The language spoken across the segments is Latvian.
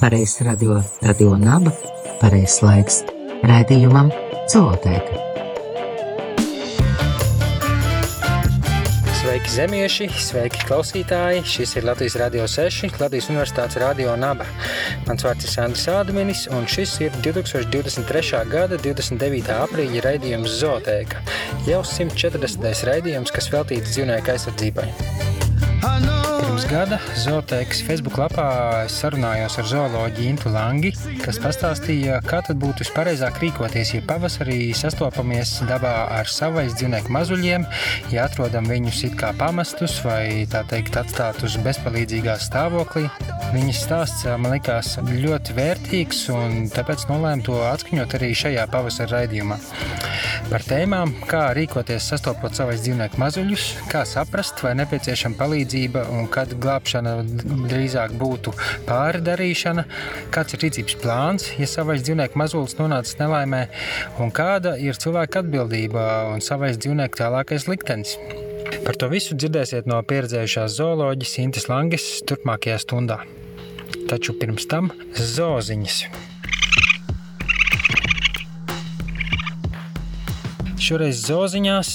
pareizs radio, radio naba, pareizs laiks raidījumam Zootēka. Sveiki, zemieši, sveiki, klausītāji! Šis ir Latvijas Rādio 6, Latvijas Universitātes Radio Naba. Mans vārds ir Sandrs Ādaminis, un šis ir 2023. gada 29. aprīļa raidījums Zootēka. Jau 140. raidījums, kas veltīts dzīvnieku aizsardzībai. Gada Zooteikas Facebook lapā es sarunājos ar zooloģiju Intu Langi, kas pastāstīja, kā tad būtu vispareizāk rīkoties, ja pavasarī sastopamies dabā ar savais dzīvnieku mazuļiem, ja atrodam viņus it kā pamestus vai tā teikt atstātus bezpalīdzīgā stāvoklī. Viņas stāsts man likās ļoti vērtīgs, un tāpēc nolēmu to atskaņot arī šajā pavasara raidījumā. Par tēmām, kā rīkoties sastopot savais dzīvnieku mazuļus, kā saprast, vai nepieciešama palīdzība un kad glābšana drīzāk būtu pāri darīšana, kāds ir rīcības plāns, ja savais dzīvnieku mazulis nonācis nelaimē, un kāda ir cilvēka atbildība un savais dzīvnieku tālākais liktenis. Par to visu dzirdēsiet no pieredzējušās zooloģijas Intas Langes turpmākajā stundā. Taču pirms tam zooziņas. Šoreiz zoziņās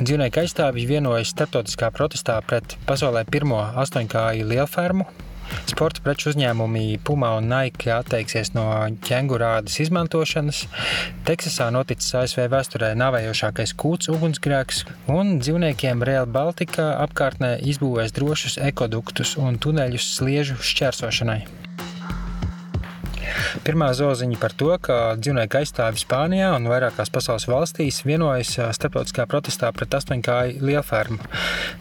dzīvnieku aizstāvji vienojas starptautiskā protestā pret pasaulē pirmo astoņkāju lielfermu. Sporta preču uzņēmumi Puma un Nike atteiksies no ķēngurādas izmantošanas. Teksasā noticis ASV vēsturē navējošākais kūts ugunsgrēks, un dzīvniekiem Real Baltica apkārtnē izbūvēs drošus ekoduktus un tuneļus sliežu šķērsošanai. Pirmā zoziņa par to, ka dzīvnieku aizstāvji Spānijā un vairākās pasaules valstīs vienojas starptautiskā protestā pret astoņkāju lielfermu.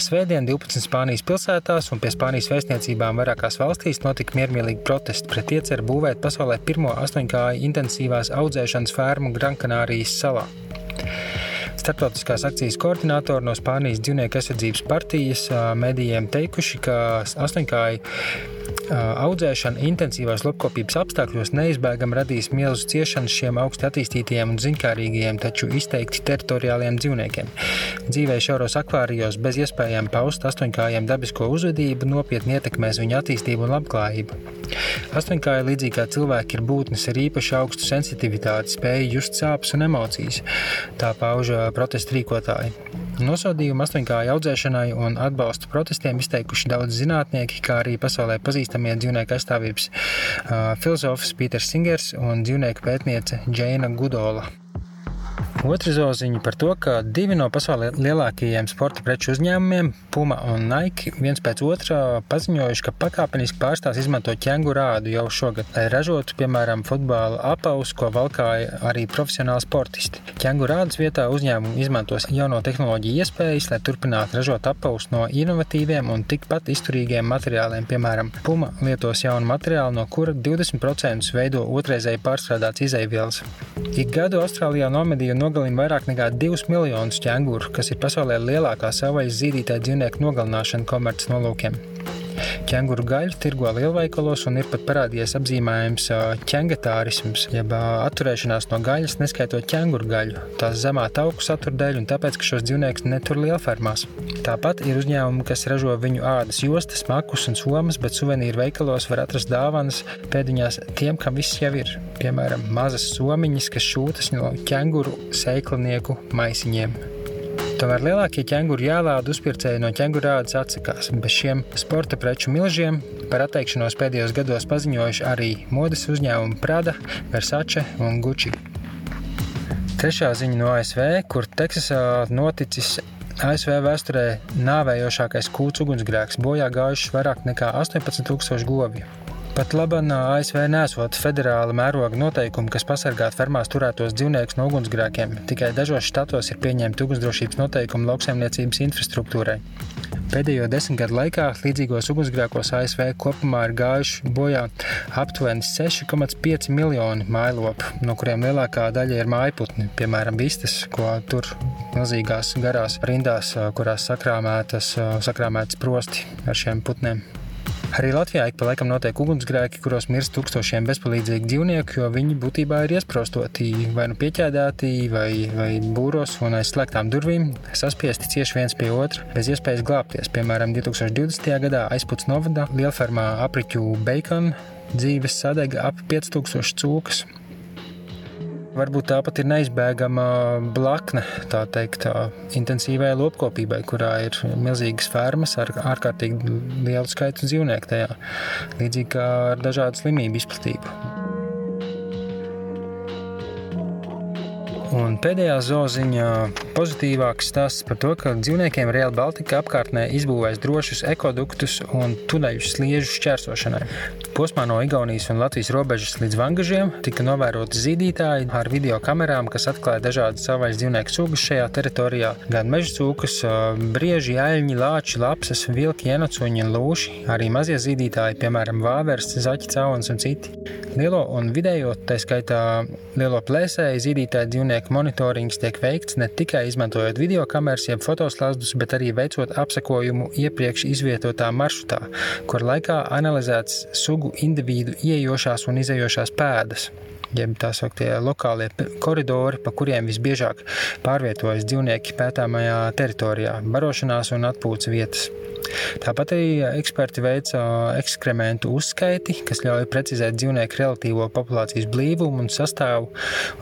Svētdien 12 Spānijas pilsētās un pie Spānijas vēstniecībām vairākās valstīs notika miermīlīgi protesti pret ieceru būvēt pasaulē pirmo astoņkāju intensīvās audzēšanas fermu Grankanārijas salā. Startautiskās akcijas koordinātori no Spānijas dzīvnieku aizsardzības partijas medijiem teikuši, ka astoņkāju audzēšana intensīvās lopkopības apstākļos neizbēgami radīs milzu ciešanas šiem augsti attīstītajiem un ziņkārīgajiem, taču izteikti teritoriāliem dzīvniekiem. Dzīvē šauros akvārijos bez iespējām paust astoņkājiem dabisko uzvedību nopietni ietekmēs viņu attīstību un labklājību. Astoņkāja līdzīgi kā cilvēki ir būtnes ar īpaši augstu sensitivitāti, spēju just sāpes un emocijas. Tā pauž protestu rīkotāji. Nosodījumu astoņkāju audzēšanai un atbalstu protestiem izteikuši daudz zinātnieki, kā arī pasaulē pazīstamie dzīvnieku aizstāvības filozofs Pīters Singers un dzīvnieku pētniece Džeina Gudola. Otra zoziņa par to, ka divi no pasaules lielākajiem sporta preču uzņēmumiem, Puma un Nike, viens pēc otra paziņojuši, ka pakāpeniski pārstās izmantot ķēngurādu jau šogad, lai ražotu, piemēram, futbola apavus, ko valkāja arī profesionāli sportisti. Ķēngurādas vietā uzņēmumi izmantos jauno tehnoloģiju iespējas, lai turpinātu ražot apavus no inovatīviem un tikpat izturīgiem materiāliem. Piemēram, Puma lietos jaunu materiālu, no kura 20% veido otrreizēji pārstrādāts izaivielas. Ik gadu Austrālijā nomedīja un nogalina vairāk nekā 2 miljonus ķēnguru, kas ir pasaulē lielākā savvaļas zīdītāja dzīvnieku nogalināšana komerces Ķēnguru gaļu tirgo lielveikalos un ir pat parādījies apzīmējums ķengatārisms, jeb atturēšanās no gaļas, neskaitot ķēnguru gaļu. Tās zemā tauku satura dēļ un tāpēc, ka šos dzīvniekus netur lielfermās. Tāpat ir uzņēmumi, kas ražo viņu ādas jostas, makus un somas, bet suvenīru veikalos var atrast dāvanas pēdiņās tiem, kam viss jau ir. Piemēram, mazas somiņas, kas šūtas no ķēnguru sēklnieku maisiņiem. Tomēr lielākie ķēnguru jālāda uzpircēji no ķēngurādas atsakās. Bez šiem sporta preču milžiem par atteikšanos pēdējos gados paziņojuši arī modes uzņēmumi Prada, Versace un Gucci. Trešā ziņa no ASV, kur Teksasā noticis ASV vēsturē nāvējošākais kūts ugunsgrēks, bojā gājuši vairāk nekā 18,000 govju. Pat labi, ASV nesot federāla mēroga noteikumi, kas pasargātu fermās turētos dzīvniekus no ugunsgrēkiem. Tikai dažos štatos ir pieņemti ugunsdrošības noteikumi lauksaimniecības infrastruktūrai. Pēdējo desmit gadu laikā līdzīgos ugunsgrēkos ASV kopumā ir gājuši bojā aptuveni 6,5 miljoni mājlopu, no kuriem lielākā daļa ir mājputni, piemēram, vistas, ko tur milzīgās garās rindās, kurās sakrāmētas, sakrāmētas prosti ar šiem putniem. Arī Latvijā ik pa laikam notiek ugunsgrēki, kuros mirst tūkstošiem bezpalīdzīgu dzīvnieku, jo viņi būtībā ir iesprostoti vai nu pieķēdēti, vai, vai būros un aiz slēgtām durvīm, saspiesti cieši viens pie otra, bez iespējas glābties. Piemēram, 2020. gadā aizputs novadā lielfermā apriķu Bacon dzīves sadega ap 5000 cūkas. Varbūt tāpat ir neizbēgama blakne teikt, intensīvai lopkopībai, kurā ir milzīgas fermas ar ārkārtīgi lielu skaitu dzīvnieku tajā, līdzīgi kā ar dažādu slimību izplatību. Un pēdējā zoziņā pozitīvāks stāsts par to, ka dzīvniekiem Real Baltica apkārtnē izbūvēs drošus ekoduktus un tuneļus sliežu šķērsošanai. Posmā no Igaunijas un Latvijas robežas līdz Vangažiem tika novēroti zīdītāji ar video kamerām, kas atklāja dažādas savvaļas dzīvnieku sugas šajā teritorijā. Gan meža cūkas, brieži, aļņi, lāči, lapsas, vilki, ienacuņi un lūši, arī mazie zīdītāji, piemēram, vāvers, zaķi, cauns un citi. Lielo un vidējo, tā skaitā lielo plēsēju zīdītāju dzīvnieku monitorings tiek veikts ne tikai izmantojot video kameras, jeb fotoslazdus, bet arī veicot apsekojumu iepriekš izvietotā maršrutā, kur laikā analizēts sugu individu ieejošās un izējošās pēdas jeb tā sauktie lokālie koridori, pa kuriem visbiežāk pārvietojas dzīvnieki pētāmajā teritorijā, barošanās un atpūtas vietas. Tāpat arī eksperti veica ekskrementu uzskaiti, kas ļauj precizēt dzīvnieku relatīvo populācijas blīvumu un sastāvu.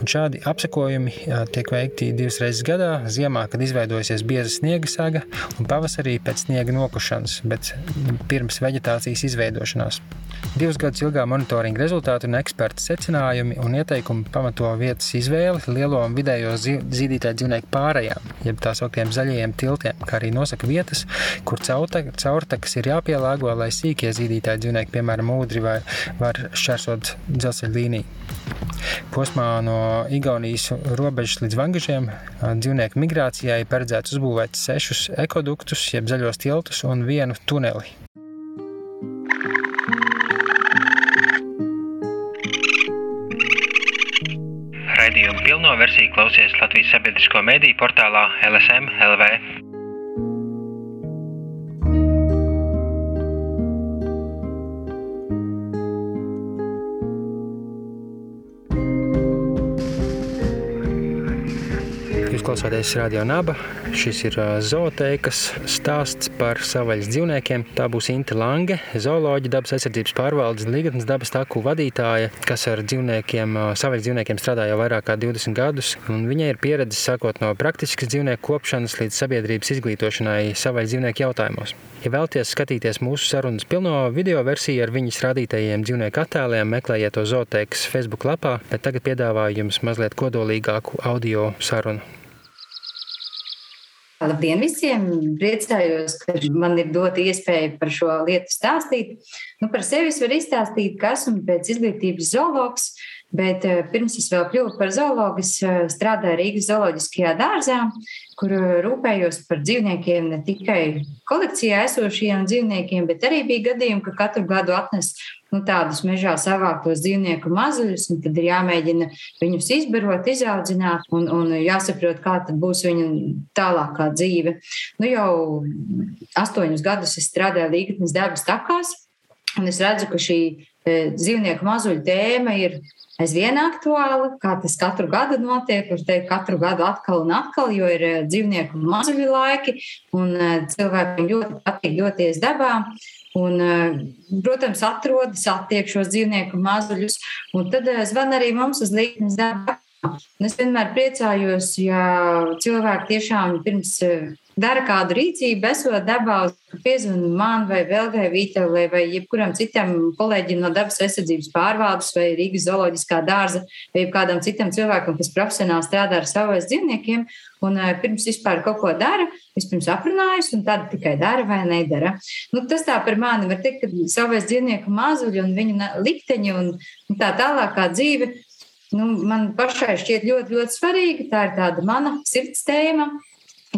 Un šādi apsekojumi tiek veikti divas reizes gadā - ziemā, kad izveidojusies bieza sniega saga, un pavasarī pēc sniega nokušanas, bet pirms vegetācijas izveidošanās. Divus gadus ilgā monitoringa rezultāti un eksperta secinājumi un ieteikumi pamato vietas izvēli lielo un vidējo zīdītāju dzīvnieku pārējām, jeb tā sauktiem zaļajiem tiltiem, kā arī nosaka vietas, kur caurtakas ir jāpielāgo, lai sīkie zīdītāji dzīvnieki, piemēram, ūdri, vai var šķērsot dzelzceļa līniju. Posmā no Igaunijas robežas līdz Vangažiem dzīvnieku migrācijai paredzēts uzbūvēt sešus ekoduktus, jeb zaļos tiltus un vienu tuneli. Pilno versiju klausies Latvijas sabiedrisko mediju portālā LSM LV. Klausoties Radio Naba. Šis ir zooteikas stāsts par savvaļas dzīvniekiem. Tā būs Inte Lange, zooloģija, dabas aizsardzības pārvaldes Ligatnes dabas taku vadītāja, kas ar dzīvniekiem, savvaļas dzīvniekiem strādā jau vairāk kā 20 gadus. Viņai ir pieredze sākot no praktiskas dzīvnieku kopšanas līdz sabiedrības izglītošanai savvaļas dzīvnieku jautājumos. Ja vēlaties skatīties mūsu sarunas pilno video versiju ar viņas rādītajiem dzīvnieku attēliem, meklējiet to zooteikas Facebook lapā, bet tagad piedāvāju jums mazliet kodolīgāku audio sarunu. Labdien visiem! Priecājos, ka man ir dota iespēja par šo lietu stāstīt. Nu, par sevi es varu izstāstīt, ka esmu pēc izglītības zoologs, bet eh, pirms es vēl kļuvu par zoologu, es eh, strādāju Rīgas zooloģiskajā dārzā, kur eh, rūpējos par dzīvniekiem, ne tikai kolekcijā esošajiem dzīvniekiem, bet arī bija gadījumi, ka katru gadu atnes nu, tādus mežā savāktos dzīvnieku mazuļus, un tad ir jāmēģina viņus izbarot, izaudzināt, un, un jāsaprot, kā būs viņu tālākā dzīve. Nu, jau astoņus gadus es strādāju Līgatnes dabas takās, un es redzu, ka šī dzīvnieku mazuļu tēma ir aizvien aktuāla, kā tas katru gadu notiek. Var teikt, katru gadu atkal un atkal, jo ir e, dzīvnieku mazuļu laiki, un e, cilvēkiem ļoti patīk doties dabā. Un, eh, protams, atrodas, attiek šos dzīvnieku mazuļus, un tad eh, zvan arī mums uz līknes darbu. Es vienmēr priecājos, ja cilvēki tiešām pirms eh, dara kādu rīcību, esot dabā, piezvanīt man vai Velgai Vītelē vai jebkuram citam kolēģim no dabas aizsardzības pārvaldes vai Rīgas zooloģiskā dārza vai kādam citam cilvēkam, kas profesionāli strādā ar saviem dzīvniekiem. Un uh, pirms vispār kaut ko dara, vispirms aprunājas, un tad tikai dara vai nedara. Nu, tas tā par mani var teikt, ka savais dzīvnieku mazuļi un viņu likteņi un tā tālākā dzīve. Nu, man pašai šķiet ļoti, ļoti svarīga. Tā ir tāda mana sirds tēma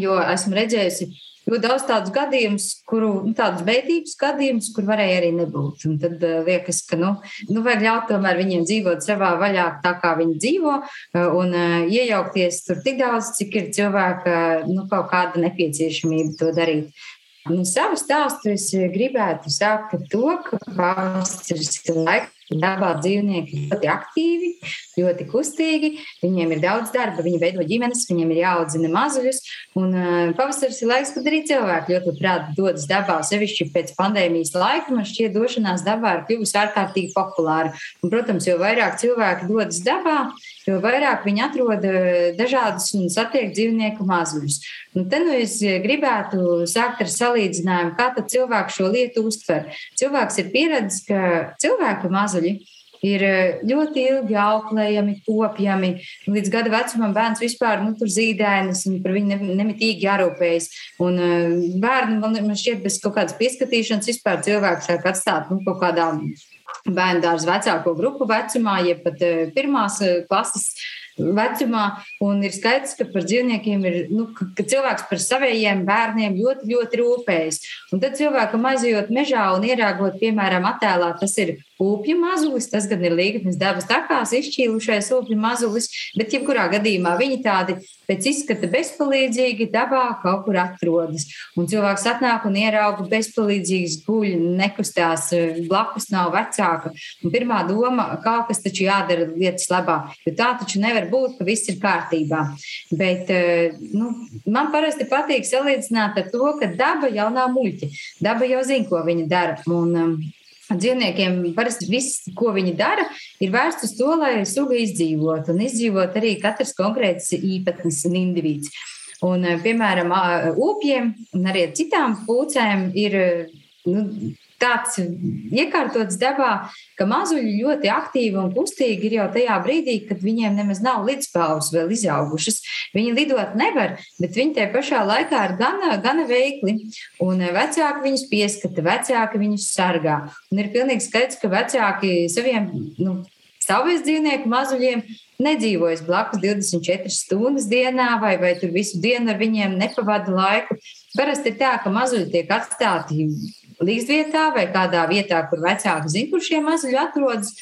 jo esmu redzējusi ļoti daudz tādus gadījumus, kuru, nu, tādus beidības gadījumus, kur varēja arī nebūt. Un tad uh, liekas, ka, nu, nu, vajag ļaut tomēr viņiem dzīvot savā vaļā, tā kā viņi dzīvo, uh, un uh, iejaukties tur tik daudz, cik ir cilvēka, nu, kaut kāda nepieciešamība to darīt. Nu, savu stāstu es gribētu sākt ar to, ka pavasaris ir laiks Dabā dzīvnieki ir ļoti aktīvi, ļoti kustīgi. Viņiem ir daudz darba, viņi veido ģimenes, viņiem ir jāaudzina mazuļus. Un uh, pavasaris ir laiks, kad arī cilvēki ļoti labprāt dodas dabā. Sevišķi pēc pandēmijas laika man šķiet, došanās dabā ir kļuvusi ārkārtīgi populāra. Un, protams, jo vairāk cilvēki dodas dabā, jo vairāk viņi atrod dažādus un satiek dzīvnieku mazuļus. Un te nu es gribētu sākt ar salīdzinājumu, kā cilvēks šo lietu uztver. Cilvēks ir pieredzējis, ka cilvēka mazuļi mazuļi ir eh, ļoti ilgi auklējami, kopjami. Līdz gada vecumam bērns vispār nu, tur zīdainis un par viņu nemitīgi jārūpējas. Un eh, bērnu man, šķiet, bez kaut kādas pieskatīšanas vispār cilvēks sāk atstāt nu, kaut kādā bērnu dārza vecāko grupu vecumā, jeb pat eh, pirmās klases vecumā. Un ir skaidrs, ka par dzīvniekiem ir, nu, ka cilvēks par saviem bērniem ļoti, ļoti rūpējas. Un tad cilvēkam aizjot mežā un ierāgot, piemēram, attēlā, tas ir upju mazulis, tas gan ir līgatnes dabas takās izšķīlušais upju mazulis, bet jebkurā gadījumā viņi tādi pēc izskata bezpalīdzīgi dabā kaut kur atrodas. Un cilvēks atnāk un ierauga bezpalīdzīgs guļ, nekustās, blakus nav vecāka. Un pirmā doma, kaut kas taču jādara lietas labā, jo tā taču nevar būt, ka viss ir kārtībā. Bet eh, nu, man parasti patīk salīdzināt ar to, ka daba jau nav muļķi. Daba jau zina, ko viņa dara. Un, um, Dzīvniekiem parasti viss, ko viņi dara, ir vērsts uz to, lai suga izdzīvotu un izdzīvot arī katrs konkrēts īpatnis un indivīds. Un, eh, piemēram, upiem un arī citām pūcēm ir nu, tāds iekārtots dabā, ka mazuļi ļoti aktīvi un kustīgi ir jau tajā brīdī, kad viņiem nemaz nav līdzpāvus vēl izaugušas. Viņi lidot nevar, bet viņi tajā pašā laikā ir gana, gana veikli. Un vecāki viņus pieskata, vecāki viņus sargā. Un ir pilnīgi skaidrs, ka vecāki saviem nu, saviem dzīvnieku mazuļiem nedzīvojas blakus 24 stundas dienā, vai, vai tur visu dienu ar viņiem nepavada laiku. Parasti ir tā, ka mazuļi tiek atstāti līdzvietā vai kādā vietā, kur vecāki zina, kur šie mazuļi atrodas.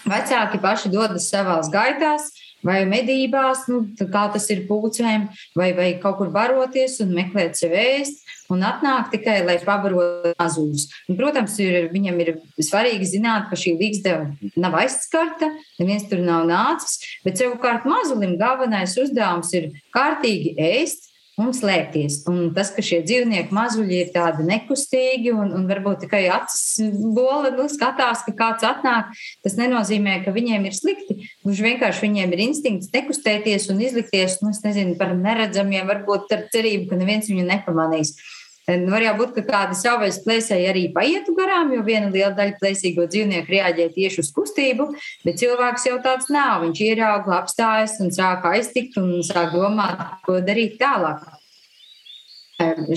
Vecāki paši dodas savās gaitās, vai medībās, nu, kā tas ir pūcēm, vai, vai kaut kur baroties un meklēt sev ēst, un atnāk tikai, lai pabarotu mazuļus. Un, protams, ir, viņam ir svarīgi zināt, ka šī līgzdeva nav aizskarta, neviens tur nav nācis, bet savukārt mazulim galvenais uzdevums ir kārtīgi ēst, un slēpties. Un tas, ka šie dzīvnieki mazuļi ir tādi nekustīgi un, un varbūt tikai acis bola nu, skatās, ka kāds atnāk, tas nenozīmē, ka viņiem ir slikti. Gluži vienkārši viņiem ir instinkts nekustēties un izlikties, nu, nezinu, par neredzamiem, varbūt ar cerību, ka neviens viņu nepamanīs. Nu, var jau būt, ka kādi savvaļas plēsēji arī paietu garām, jo viena liela daļa plēsīgo dzīvnieku reaģē tieši uz kustību, bet cilvēks jau tāds nav. Viņš ierauga, apstājas un sāk aiztikt un sāk domāt, ko darīt tālāk.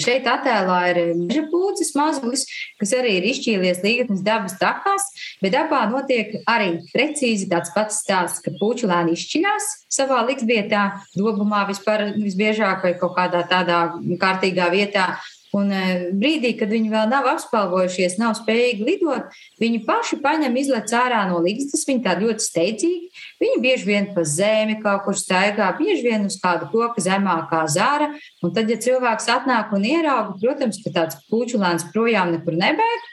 Šeit attēlā ir meža pūcis mazulis, kas arī ir izšķīlies līgatnes dabas takās, bet dabā notiek arī precīzi tāds pats stāsts, ka puķulēni izšķiļās savā likvietā, dobumā vispār visbiežāk vai kaut kādā tādā kārtīgā vietā, Un e, brīdī, kad viņi vēl nav apspēlējušies, nav spējīgi lidot, viņi paši paņem izlec ārā no līgstas. Viņi tā ļoti steidzīgi. Viņi bieži vien pa zemi kaut kur staigā, bieži vien uz kādu koku zemākā zāra. Un tad, ja cilvēks atnāk un ierauga, protams, ka tāds puķulēns projām nekur nebēg.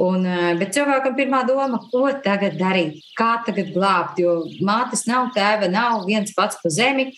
Un, e, bet cilvēkam pirmā doma, ko tagad darīt, kā tagad glābt, jo mātes nav, tēva nav, viens pats pa zemi.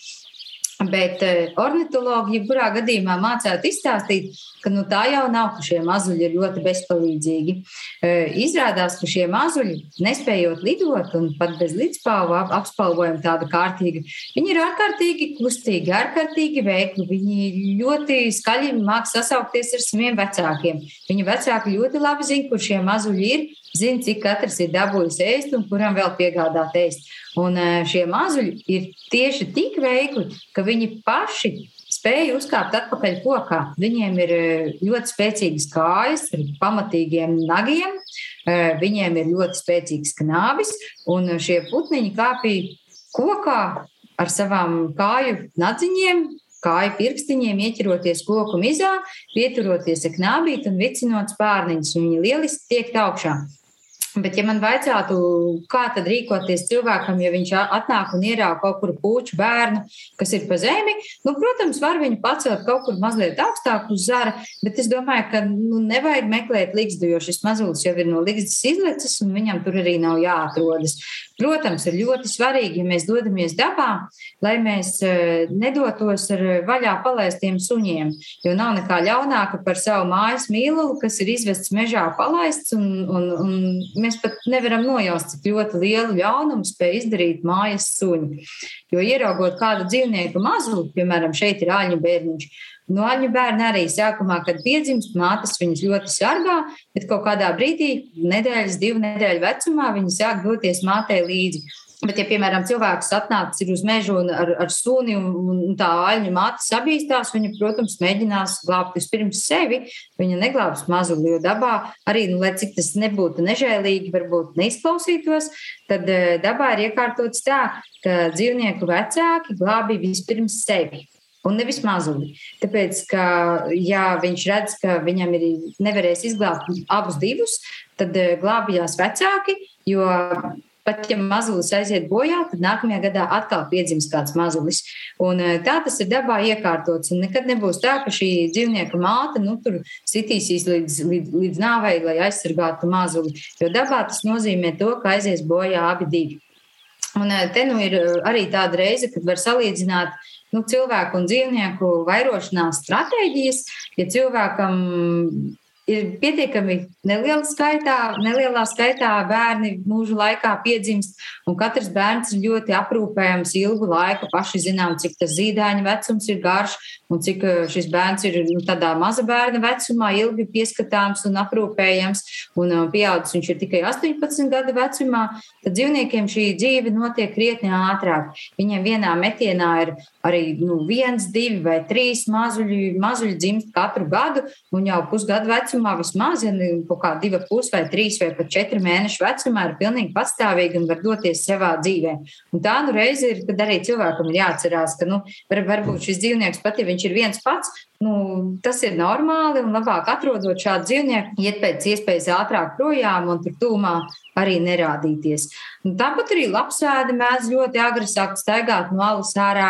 Bet eh, ornitologi, jebkurā gadījumā, mācētu izstāstīt, ka nu, tā jau nav, ka šie mazuļi ir ļoti bezpalīdzīgi. Eh, izrādās, ka šie mazuļi, nespējot lidot un pat bez līdzpāva apspalvojuma tāda kārtīga, viņi ir ārkārtīgi kustīgi, ārkārtīgi veikli. Viņi ļoti skaļi māk sasaukties ar saviem vecākiem. Viņa vecāki ļoti labi zina, kur šie mazuļi ir, zina, cik katrs ir dabūjis ēst un kuram vēl piegādāt ēst. Un e, šie mazuļi ir tieši tik veikli, ka viņi paši spēja uzkāpt atpakaļ kokā. Viņiem ir e, ļoti spēcīgas kājas ar pamatīgiem nagiem, e, viņiem ir ļoti spēcīgs knābis, un šie putniņi kāpīja kokā ar savām kāju nadziņiem, kāju pirkstiņiem, ieķeroties koku mizā, pieturoties ar knābīti un vicinot spārniņus. Viņi lieliski tiek augšā. Bet, ja man vajadzētu, kā tad rīkoties cilvēkam, ja viņš atnāk un ierauga kaut kur puķu bērnu, kas ir pa zemi, nu, protams, var viņu pacelt kaut kur mazliet augstāk uz zara, bet es domāju, ka nu, nevajag meklēt līgstu, jo šis mazulis jau ir no līgstas izlecis un viņam tur arī nav jāatrodas. Protams, ir ļoti svarīgi, ja mēs dodamies dabā, lai mēs e, nedotos ar vaļā palaistiem suņiem, jo nav nekā ļaunāka par savu mājas mīlulu, kas ir izvests mežā palaists un, un, un mēs pat nevaram nojaust, cik ļoti lielu ļaunumu spēj izdarīt mājas suņi. Jo ieraugot kādu dzīvnieku mazuli, piemēram, šeit ir āļņu bērniņš, no āļņu bērni arī sākumā, kad piedzimst, mātes viņus ļoti sargā, bet kaut kādā brīdī, nedēļas, divu nedēļu vecumā, viņi sāk doties mātei līdzi. Bet, ja, piemēram, cilvēks atnācis uz mežu ar, ar suni un, un tā aļņu māte sabīstās, viņa, protams, mēģinās glābt vispirms sevi. Viņa neglābs mazuli, jo dabā arī, nu, lai cik tas nebūtu nežēlīgi, varbūt neizklausītos, tad eh, dabā ir iekārtots tā, ka dzīvnieku vecāki glābi vispirms sevi. Un nevis mazuli. Tāpēc, ka, ja viņš redz, ka viņam ir nevarēs izglābt abus divus, tad eh, glābjās vecāki, jo pat ja mazulis aiziet bojā, tad nākamajā gadā atkal piedzimst kāds mazulis. Un eh, tā tas ir dabā iekārtots. Un nekad nebūs tā, ka šī dzīvnieka māte nu, tur sitīsīs līdz, līdz, līdz nāvei, lai aizsargātu mazuli. Jo dabā tas nozīmē to, ka aizies bojā abi divi. Un eh, te nu ir arī tāda reize, kad var salīdzināt nu, cilvēku un dzīvnieku vairošanās stratēģijas. Ja cilvēkam ir pietiekami neliela skaitā, nelielā skaitā bērni mūža laikā piedzimst, un katrs bērns ir ļoti aprūpējams ilgu laiku. Paši zinām, cik tas zīdaiņa vecums ir garš, un cik eh, šis bērns ir nu, tādā maza bērna vecumā, ilgi pieskatāms un aprūpējams, un eh, pieaudzis viņš ir tikai 18 gadu vecumā, tad dzīvniekiem šī dzīve notiek krietni ātrāk. Viņiem vienā metienā ir arī nu, viens, divi vai trīs mazuļi, mazuļi dzimst katru gadu, un jau pusgadu vecumā vismaz, ja kaut kā divi pus vai trīs vai pat četri mēnešu vecumā ir pilnīgi pastāvīgi un var doties savā dzīvē. Un tā nu reize ir, kad arī cilvēkam ir jāatcerās, ka nu, var, varbūt šis dzīvnieks pat, ja viņš ir viens pats, nu, tas ir normāli un labāk atrodot šādu dzīvnieku, iet pēc iespējas ātrāk projām un tur tūmā arī nerādīties. Un tāpat arī lapsēdi mēdz ļoti agri sākt staigāt no alas ārā.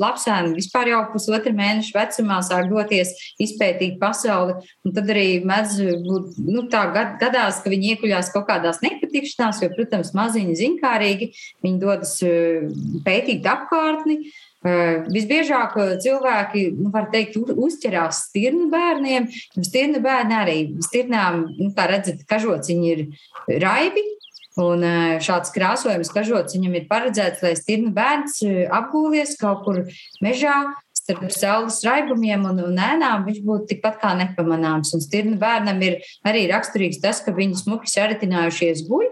Lapsēni vispār jau pusotra mēneša vecumā sāk doties izpētīt pasauli, un tad arī mēdz būt nu, tā gadās, ka viņi iekuļās kaut kādās nepatikšanās, jo, protams, maziņi zinkārīgi, viņi dodas eh, pētīt apkārtni, Visbiežāk cilvēki, nu, var teikt, uzķerās stirnu bērniem. Stirnu bērni arī, stirnām, nu, kā redzat, kažociņi ir raibi. Un šāds krāsojums kažociņam ir paredzēts, lai stirnu bērns apgūlies kaut kur mežā, starp saules raibumiem un, un ēnām, viņš būtu tikpat kā nepamanāms. Un stirnu bērnam ir arī raksturīgs tas, ka viņi smuki saritinājušies guļ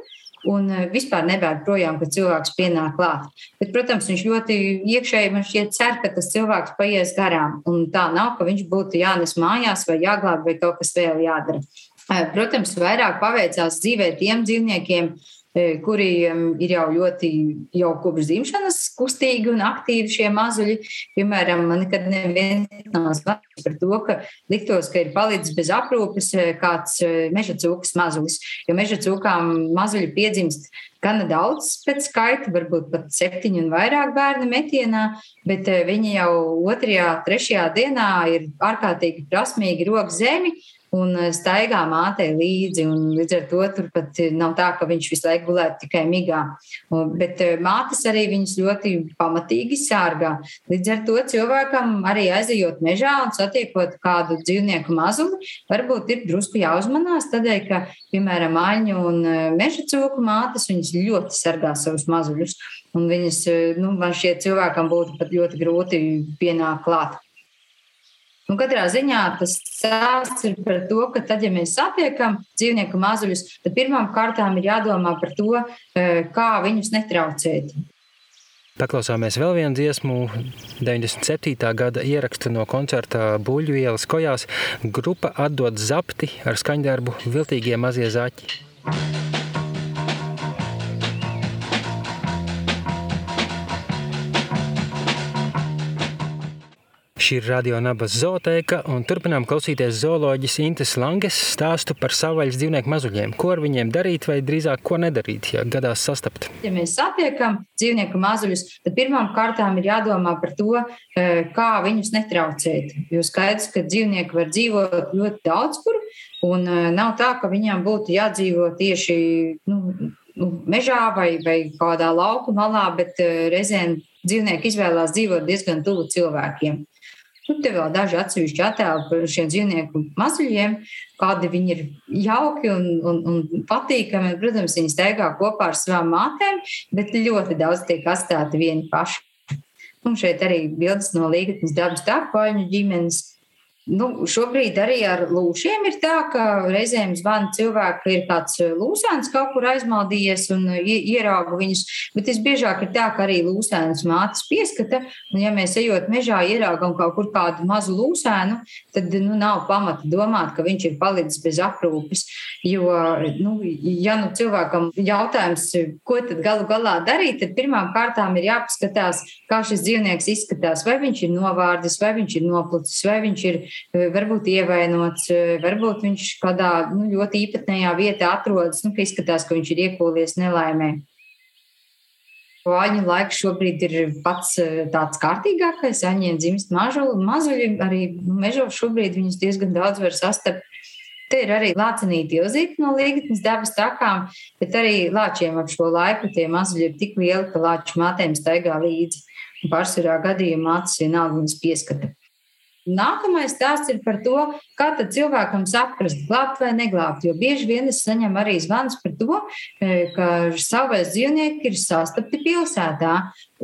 un eh, vispār nebēg projām, kad cilvēks pienāk klāt. Bet, protams, viņš ļoti iekšēji man šķiet cer, ka tas cilvēks paies garām. Un tā nav, ka viņš būtu jānes mājās vai jāglāb vai kaut kas vēl jādara. Eh, protams, vairāk paveicās dzīvē tiem dzīvniekiem, E, kuriem ir jau ļoti, jau kopš dzimšanas kustīgi un aktīvi šie mazuļi. Piemēram, man nekad neviens nav zvanījis par to, ka liktos, ka ir palicis bez aprūpes e, kāds e, meža cūkas mazulis, jo meža cūkām mazuļi piedzimst gana daudz pēc skaita, varbūt pat septiņi un vairāk bērnu metienā, bet viņi jau otrajā, trešajā dienā ir ārkārtīgi prasmīgi rok zemi un eh, staigā mātei līdzi. Līdz ar to tur pat nav tā, ka viņš visu laiku gulētu tikai migā. Bet eh, mātes arī viņus ļoti pamatīgi sārgā. Līdz ar to cilvēkam arī aizejot mežā un satiekot kādu dzīvnieku mazuli, varbūt ir drusku jāuzmanās, tādēļ, ka, piemēram, aņu un eh, meža cūku mātes viņas ļoti sargā savus mazuļus. Un viņas, nu, man šķiet, cilvēkam būtu pat ļoti grūti pienākt klāt. Nu, katrā ziņā tas stāsts ir par to, ka tad, ja mēs satiekam dzīvnieku mazuļus, tad pirmām kārtām ir jādomā par to, e, kā viņus netraucēt. Paklausāmies vēl vienu dziesmu, 97. gada ierakstu no koncerta Buļļu ielas kojās. Grupa atdod zapti ar skaņdarbu Viltīgie mazie zaķi. Šī ir Radio Nabas zootēka, un turpinām klausīties zooloģijas Intes Langes stāstu par savvaļas dzīvnieku mazuļiem. Ko ar viņiem darīt, vai drīzāk ko nedarīt, ja gadās sastapt? Ja mēs satiekam dzīvnieku mazuļus, tad pirmām kārtām ir jādomā par to, eh, kā viņus netraucēt. Jo skaidrs, ka dzīvnieki var dzīvot ļoti daudz kur, un eh, nav tā, ka viņiem būtu jādzīvo tieši nu, nu, mežā vai, vai kādā lauku malā, bet eh, reizēm dzīvnieki izvēlās dzīvot diezgan tuvu cilvēkiem. Nu, te vēl daži atsevišķi attēli par šiem dzīvnieku mazuļiem, kādi viņi ir jauki un, un, un patīkami. Protams, viņi staigā kopā ar savām mātēm, bet ļoti daudz tiek atstāti vieni paši. Un šeit arī bildes no Līgatnes dabas tāpaņu ģimenes Nu, šobrīd arī ar lūšiem ir tā, ka reizēm zvana cilvēki, ka ir kāds eh, lūsēns kaut kur aizmaldījies un eh, ierauga viņus. Bet visbiežāk ir tā, ka arī lūsēns mātes pieskata. Un, ja mēs ejot mežā, ieraugam kaut kur kādu mazu lūsēnu, tad nu, nav pamata domāt, ka viņš ir palicis bez aprūpes. Jo, nu, ja nu cilvēkam jautājums, ko tad galu galā darīt, tad pirmām kārtām ir jāpaskatās, kā šis dzīvnieks izskatās. Vai viņš ir novārdis, vai viņš ir noplucis, vai viņš ir varbūt ievainots, varbūt viņš kādā nu, ļoti īpatnējā vietā atrodas, nu, ka izskatās, ka viņš ir iekūlies nelaimē. Aņu laiks šobrīd ir pats tāds kārtīgākais. Aņiem dzimst mažuli, mazuļi, arī mežos šobrīd viņus diezgan daudz var sastapt. Te ir arī lācenīti ilzīti no līgatnes dabas takām, bet arī lāčiem ap šo laiku tie mazuļi ir tik lieli, ka lāču mātēm staigā līdzi. Pārsvarā gadījumā mātes vienalga viņas pieskata. Nākamais stāsts ir par to, kā cilvēkam saprast, glābt vai neglābt. Jo bieži vien es saņemu arī zvans par to, e, ka savais dzīvnieki ir sastapti pilsētā.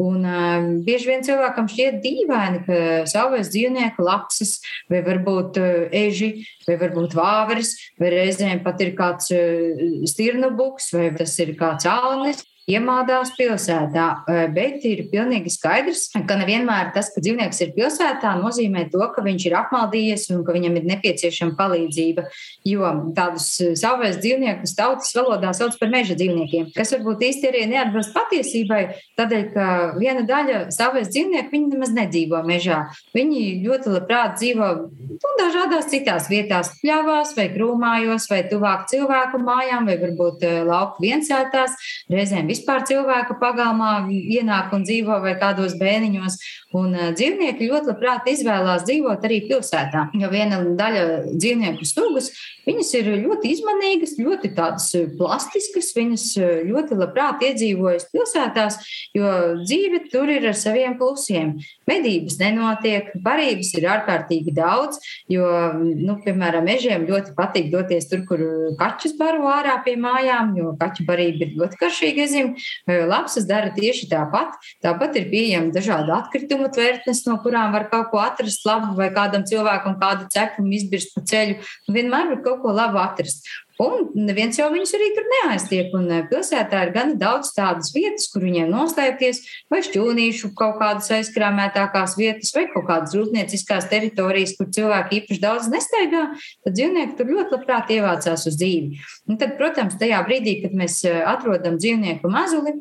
Un um, bieži vien cilvēkam šķiet dīvaini, ka savais dzīvnieku lapsas, vai varbūt uh, eži, vai varbūt vāveris, vai reizēm pat ir kāds uh, stirnu buks, vai tas ir kāds alnis iemādās pilsētā. Bet ir pilnīgi skaidrs, ka nevienmēr tas, ka dzīvnieks ir pilsētā, nozīmē to, ka viņš ir apmaldījies un ka viņam ir nepieciešama palīdzība. Jo tādus savus dzīvniekus tautas valodā sauc par meža dzīvniekiem, kas varbūt īsti arī neatbilst patiesībai, tādēļ, ka viena daļa savus dzīvnieku viņi nemaz nedzīvo mežā. Viņi ļoti labprāt dzīvo nu, dažādās citās vietās, pļavās vai krūmājos vai tuvāk cilvēku mājām vai varbūt lauku viensētās. Reizēm vispār cilvēka pagalmā ienāk un dzīvo vai kādos bēniņos. Un dzīvnieki ļoti labprāt izvēlās dzīvot arī pilsētā, jo viena daļa dzīvnieku sugas Viņas ir ļoti izmanīgas, ļoti tādas plastiskas, viņas ļoti labprāt iedzīvojas pilsētās, jo dzīve tur ir ar saviem plusiem. Medības nenotiek, barības ir ārkārtīgi daudz, jo, nu, piemēram, mežiem ļoti patīk doties tur, kur kaķis baro ārā pie mājām, jo kaķu barība ir ļoti karšīga zim. Eh, lapsas dara tieši tāpat. Tāpat ir pieejama dažādi atkritumu tvertnes, no kurām var kaut ko atrast labu vai kādam cilvēkam kādu cepumu izbirst pa ceļu. Vienmēr var kaut kaut ko labu atrast. Un neviens jau viņus arī tur neaiztiek. Un eh, pilsētā ir gan daudz tādas vietas, kur viņiem noslēpties, vai šķūnīšu kaut kādas aizkrāmētākās vietas, vai kaut kādas rūpnieciskās teritorijas, kur cilvēki īpaši daudz nestaigā, tad dzīvnieki tur ļoti labprāt ievācās uz dzīvi. Un tad, protams, tajā brīdī, kad mēs eh, atrodam dzīvnieku mazuli,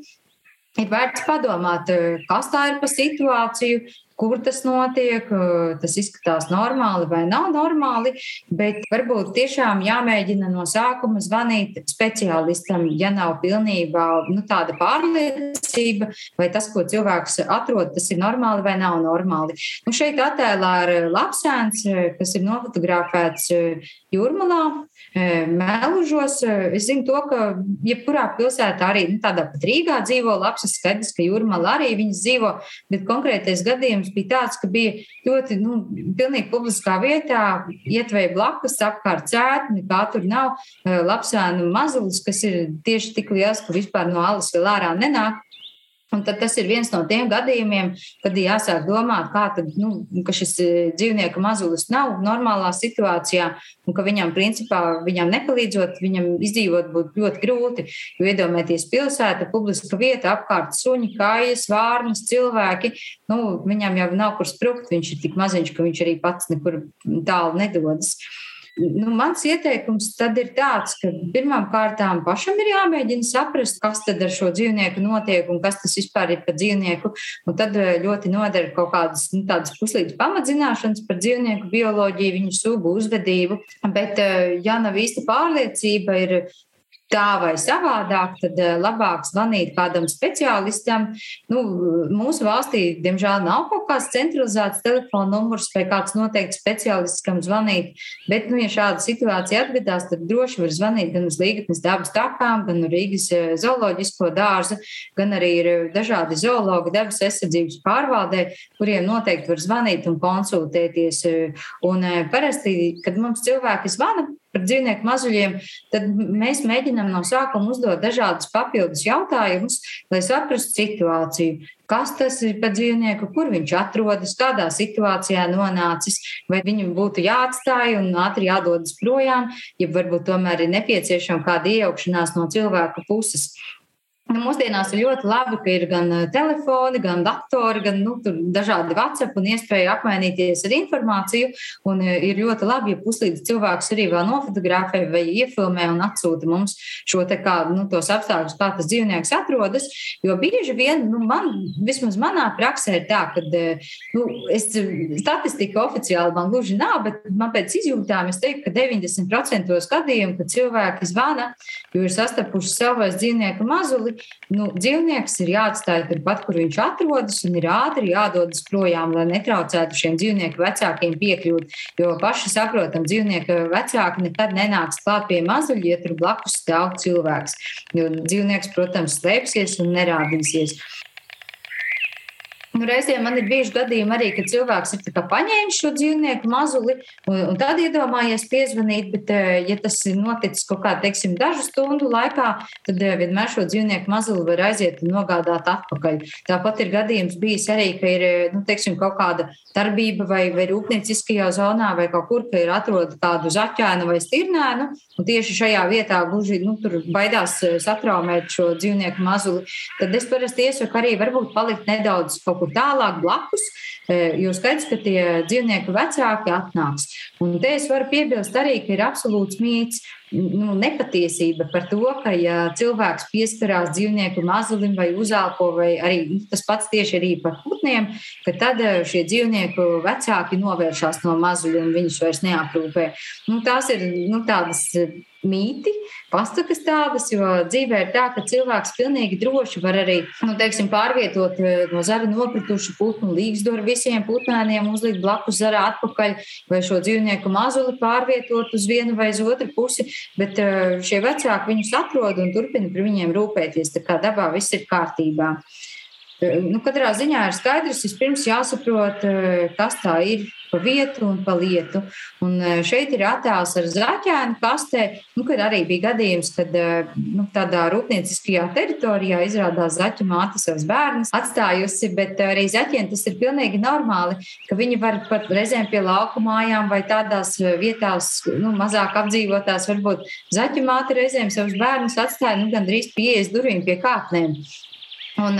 Ir vērts padomāt, eh, kas tā ir pa situāciju, kur tas notiek, tas izskatās normāli vai nav normāli, bet varbūt tiešām jāmēģina no sākuma zvanīt speciālistam, ja nav pilnībā nu, tāda pārliecība, vai tas, ko cilvēks atrod, tas ir normāli vai nav normāli. Nu, šeit attēlā ir lapsēns, kas ir nofotografēts jūrmalā. Melužos. Es zinu to, ka jebkurā pilsētā arī nu, tādā pat Rīgā dzīvo. Lapsas, skaidrs, ka jūrmala arī viņas dzīvo, bet konkrētais gadījums bija tāds, ka bija ļoti, nu, pilnīgi publiskā vietā, ietvēja blakus, apkārt cētni, kā tur nav lapsēnu mazulis, kas ir tieši tik liels, ka vispār no alas vēl ārā nenāk. Un tad tas ir viens no tiem gadījumiem, kad jāsāk domāt, kā tad, nu, šis dzīvnieku mazulis nav normālā situācijā un ka viņam, principā, viņam nepalīdzot, viņam izdzīvot būtu ļoti grūti. Jo iedomājieties, pilsēta, publiska vieta, apkārt suņi, kājas, vārnas, cilvēki. Nu, viņam jau nav kur sprukt, viņš ir tik maziņš, ka viņš arī pats nekur tālu nedodas. Nu, mans ieteikums tad ir tāds, ka pirmām kārtām pašam ir jāmēģina saprast, kas tad ar šo dzīvnieku notiek un kas tas vispār ir par dzīvnieku. Un tad eh, ļoti noder kaut kādas nu, tādas puslīdz pamatzināšanas par dzīvnieku bioloģiju, viņu sugu, uzvedību. Bet, eh, ja nav īsta pārliecība, ir tā vai savādāk, tad eh, labāk zvanīt kādam speciālistam. Nu, mūsu valstī, diemžēl, nav kaut kāds centralizēts telefona numurs vai kāds noteikts speciālists, kam zvanīt. Bet, nu, ja šāda situācija atgadās, tad droši var zvanīt gan uz Līgatnes dabas takām, gan Rīgas eh, zooloģisko dārzu, gan arī ir dažādi zoologi dabas aizsardzības pārvaldē, kuriem noteikti var zvanīt un konsultēties. Un parasti, kad mums cilvēki zvana, par dzīvnieku mazuļiem, tad mēs mēģinām no sākuma uzdot dažādus papildus jautājumus, lai saprastu situāciju. Kas tas ir par dzīvnieku, kur viņš atrodas, kādā situācijā nonācis, vai viņam būtu jāatstāj un ātri jādodas projām, ja varbūt tomēr ir nepieciešama kāda iejaukšanās no cilvēka puses. Nu, mūsdienās ir ļoti labi, ka ir gan eh, telefoni, gan datori, gan nu, dažādi WhatsApp un iespēja apmainīties ar informāciju. Un eh, ir ļoti labi, ja puslīdz cilvēks arī vēl nofotografē vai iefilmē un atsūta mums šo te kā, nu, tos apstākļus, kā tas dzīvnieks atrodas. Jo bieži vien, nu, man, vismaz manā praksē ir tā, ka eh, nu, es, statistika oficiāli man gluži nav, bet man pēc izjūtām es teiktu, ka 90% gadījumu, kad cilvēki zvana, jo ir sastapuši savais dzīvnieku mazuli, nu, dzīvnieks ir jāatstāj turpat, kur viņš atrodas, un ir ātri jādodas projām, lai netraucētu šiem dzīvnieku vecākiem piekļūt. Jo paši saprotam, dzīvnieku vecāki nekad nenāks klāt pie mazuļa, ja tur blakus stāv cilvēks. Jo dzīvnieks, protams, slēpsies un nerādīsies. Nu, reizēm man ir bijuši gadījumi arī, kad cilvēks ir paņēmis šo dzīvnieku mazuli un, un tad iedomājies piezvanīt, bet, eh, ja tas ir noticis kaut kādā, teiksim, dažu stundu laikā, tad eh, vienmēr šo dzīvnieku mazuli var aiziet un nogādāt atpakaļ. Tāpat ir gadījums bijis arī, ka ir, eh, nu, teiksim, kaut kāda darbība vai, vai rūpnieciskajā zonā vai kaut kur, ka ir atrod kādu zaķēnu vai stirnēnu, un tieši šajā vietā gluži, nu, baidās satraumēt šo dzīvnieku mazuli, tad es parasti iesaku arī varbūt palikt nedaudz tālāk blakus, e, jo skaidrs, ka tie dzīvnieku vecāki atnāks. Un te es varu piebilst arī, ka ir absolūts mīts, nu, nepatiesība par to, ka ja cilvēks pieskarās dzīvnieku mazulim vai uzelpo, vai arī nu, tas pats tieši arī par putniem, ka tad e, šie dzīvnieku vecāki novēršās no mazuļa un viņus vairs neaprūpē. Nu, tās ir nu, tādas mīti, pasakas tādas, jo dzīvē ir tā, ka cilvēks pilnīgi droši var arī nu, teiksim, pārvietot eh, no zara nokritušu putnu līgzdoru visiem putnēniem, uzlikt blakus zarā atpakaļ vai šo dzīvnieku mazuli pārvietot uz vienu vai uz otru pusi, bet eh, šie vecāki viņus atrod un turpina par viņiem rūpēties, tā kā dabā viss ir kārtībā. Eh, nu, katrā ziņā ir skaidrs, vispirms jāsaprot, kas tā ir pa vietu un pa lietu. Un e, šeit ir attēls ar zaķēnu kastē, nu, kad arī bija gadījums, kad e, nu, tādā rūpnieciskajā teritorijā izrādās zaķu māte savus bērnus atstājusi, bet arī zaķiem tas ir pilnīgi normāli, ka viņi var pat reizēm pie lauku mājām vai tādās vietās, nu, mazāk apdzīvotās, varbūt zaķu māte reizēm savus bērnus atstāja nu, gandrīz pie ielas durvīm pie kāpnēm. Un,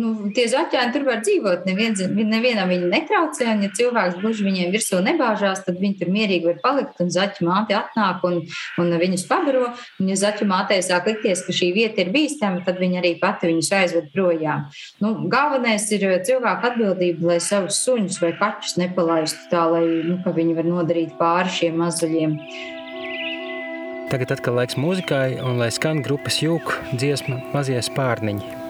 nu, tie zaķēni tur var dzīvot. Neviens, nevienam viņi netraucē. Un, ja cilvēks gluži viņiem virsū nebāžās, tad viņi tur mierīgi var palikt. Un zaķu māte atnāk un, un viņus pabaro. Un, ja zaķu mātei sāk likties, ka šī vieta ir bīstama, tad viņi arī pati viņus aizved projām. Nu, galvenais ir cilvēku atbildība, lai savus suņus vai kaķus nepalaistu tā, lai nu, viņi var nodarīt pāri šiem mazuļiem. Tagad atkal laiks mūzikai, un lai skan grupas jūka dziesma Mazie spārniņi.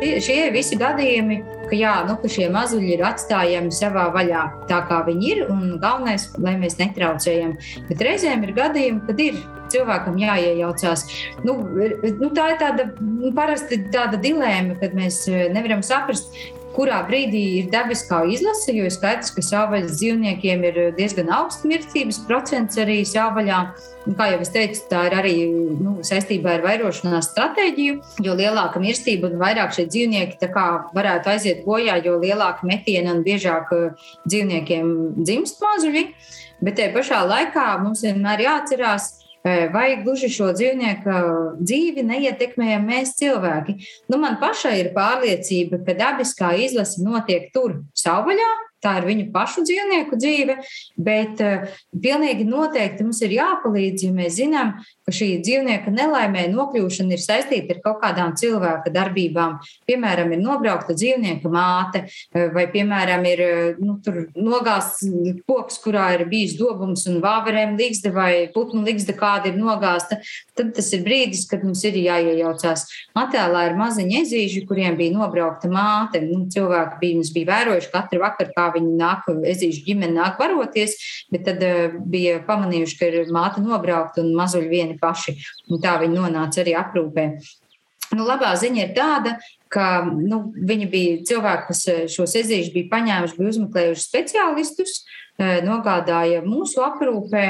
Šie visi gadījumi, ka, jā, nu, ka šie mazuļi ir atstājami savā vaļā, tā kā viņi ir. Galvenais, lai mēs netraucējam. Bet reizēm ir gadījumi, kad ir cilvēkam jāiejaucās. Nu, nu, tā ir tāda nu, parasti tāda dilēma, kad mēs nevaram saprast, kurā brīdī ir dabiskā izlase, jo ir skaidrs, ka savvaļas dzīvniekiem ir diezgan augsts mirstības procents arī savvaļā. Un, kā jau es teicu, tā ir arī nu, saistībā ar vairošanās stratēģiju. Jo lielāka mirstība un vairāk šie dzīvnieki varētu aiziet bojā, jo lielāka metiena un biežāk uh, dzīvniekiem dzimst mazuļi. Bet tajā pašā laikā mums vienmēr jāatcerās, vai gluži šo dzīvnieku dzīvi neietekmējam mēs cilvēki. Nu, man pašai ir pārliecība, ka dabiskā izlase notiek tur savvaļā, tā ir viņu pašu dzīvnieku dzīve, bet uh, pilnīgi noteikti mums ir jāpalīdz, ja mēs zinām, ka šī dzīvnieka nelaimē nokļūšana ir saistīta ar kaut kādām cilvēka darbībām. Piemēram, ir nobraukta dzīvnieka māte, uh, vai, piemēram, ir uh, nu, nogāzts koks, kurā ir bijis dobums un vāverēm līgzde vai putnu līgzde, kāda ir nogāzta. Tad tas ir brīdis, kad mums ir jāiejaucās. Attēlā ir maziņi ezīži, kuriem bija nobraukta māte. Nu, cilvēki bija, bija vērojuši katru vakaru, kā viņi nāk, ezīšu ģimene nāk varoties, bet tad uh, bija pamanījuši, ka ir māte nobraukta un mazuļi vieni paši. Un tā viņi nonāca arī aprūpē. Nu, labā ziņa ir tāda, ka nu, viņi bija cilvēki, kas eh, šos ezīšus bija paņēmuši, bija uzmeklējuši speciālistus, eh, nogādāja mūsu aprūpē.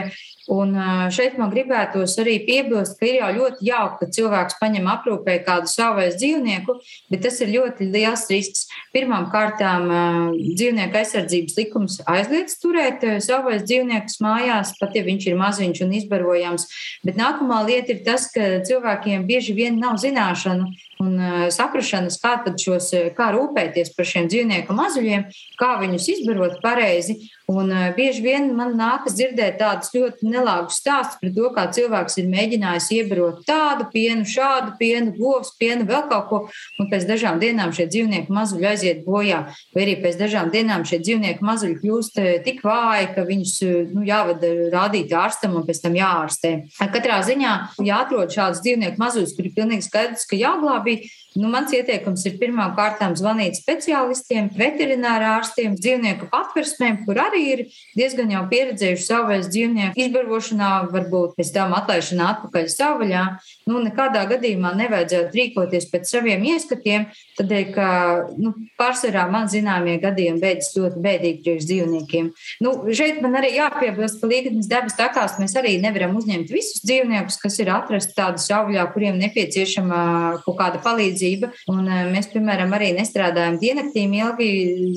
Un šeit man gribētos arī piebilst, ka ir jau ļoti jauki, ka cilvēks paņem aprūpē kādu savais dzīvnieku, bet tas ir ļoti liels risks. Pirmām kārtām dzīvnieku aizsardzības likums aizliedz turēt savais dzīvniekus mājās, pat ja viņš ir maziņš un izbarojams. Bet nākamā lieta ir tas, ka cilvēkiem bieži vien nav zināšanu un saprašanas, kā, šos, kā rūpēties par šiem dzīvnieku mazuļiem, kā viņus izbarot pareizi. Un bieži vien man nākas dzirdēt tādus ļoti nelāgus stāstus par to, kā cilvēks ir mēģinājis iebarot tādu pienu, šādu pienu, govs pienu, vēl kaut ko, un pēc dažām dienām šie dzīvnieki mazuļi aiziet bojā, vai arī pēc dažām dienām šie dzīvnieki mazuļi kļūst tik vāji, ka viņus nu, jāvada rādīt ārstam un pēc tam jāārstē. Katrā ziņā jāatrod šāds dzīvnieku mazuļs, kur ir pilnīgi skaidrs, ka probably Nu, mans ieteikums ir pirmām kārtām zvanīt speciālistiem, veterinārā ārstiem, dzīvnieku patversmēm, kur arī ir diezgan jau pieredzējuši savais dzīvnieku izbarošanā, varbūt pēc tam atlaišanā atpakaļ savvaļā. Nu, nekādā gadījumā nevajadzētu rīkoties pēc saviem ieskatiem, tādēļ, ka nu, pārsvarā man zināmie gadījumi beidzas ļoti bēdīgi priekš dzīvniekiem. Nu, šeit man arī jāpiebilst, ka līgatnes dabas takās mēs arī nevaram uzņemt visus dzīvniekus, kas ir atrasti tādu savvaļā, kuriem nepieciešama kaut kāda palīdzība. Un mēs, piemēram, arī nestrādājam dienaktīm ilgi,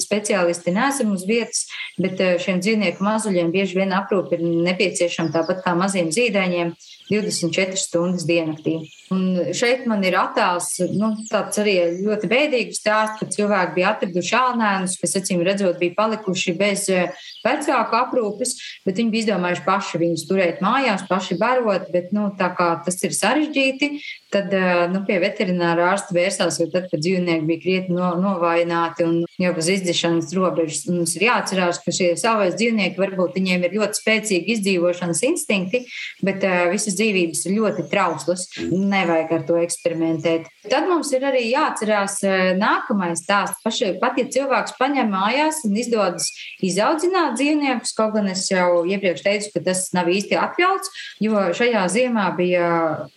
speciālisti neesam uz vietas, bet šiem dzīvnieku mazuļiem bieži vien aprūpe ir nepieciešama tāpat kā maziem zīdaiņiem. 24 stundas diennaktī. Un šeit man ir attēls, nu, tāds arī ļoti bēdīgs stāsts, ka cilvēki bija atraduši ālnēnus, kas, acīm redzot, bija palikuši bez eh, vecāku aprūpes, bet viņi bija izdomājuši paši viņus turēt mājās, paši barot, bet, nu, tā kā tas ir sarežģīti, tad, nu, pie veterinārā ārsta vērsās, jo tad, kad dzīvnieki bija krietni no, novājināti un jau uz izdzešanas robežas, mums ir jāatcerās, ka šie savais dzīvnieki varbūt viņiem ir ļoti spēcīgi izdzīvošanas instinkti, bet uh, visas dzīvības ir ļoti trauslas. Nevajag ar to eksperimentēt. Tad mums ir arī jāatcerās nākamais stāsts. Paši, pat ja cilvēks paņem mājās un izdodas izaudzināt dzīvniekus, kaut gan es jau iepriekš teicu, ka tas nav īsti atļauts, jo šajā ziemā bija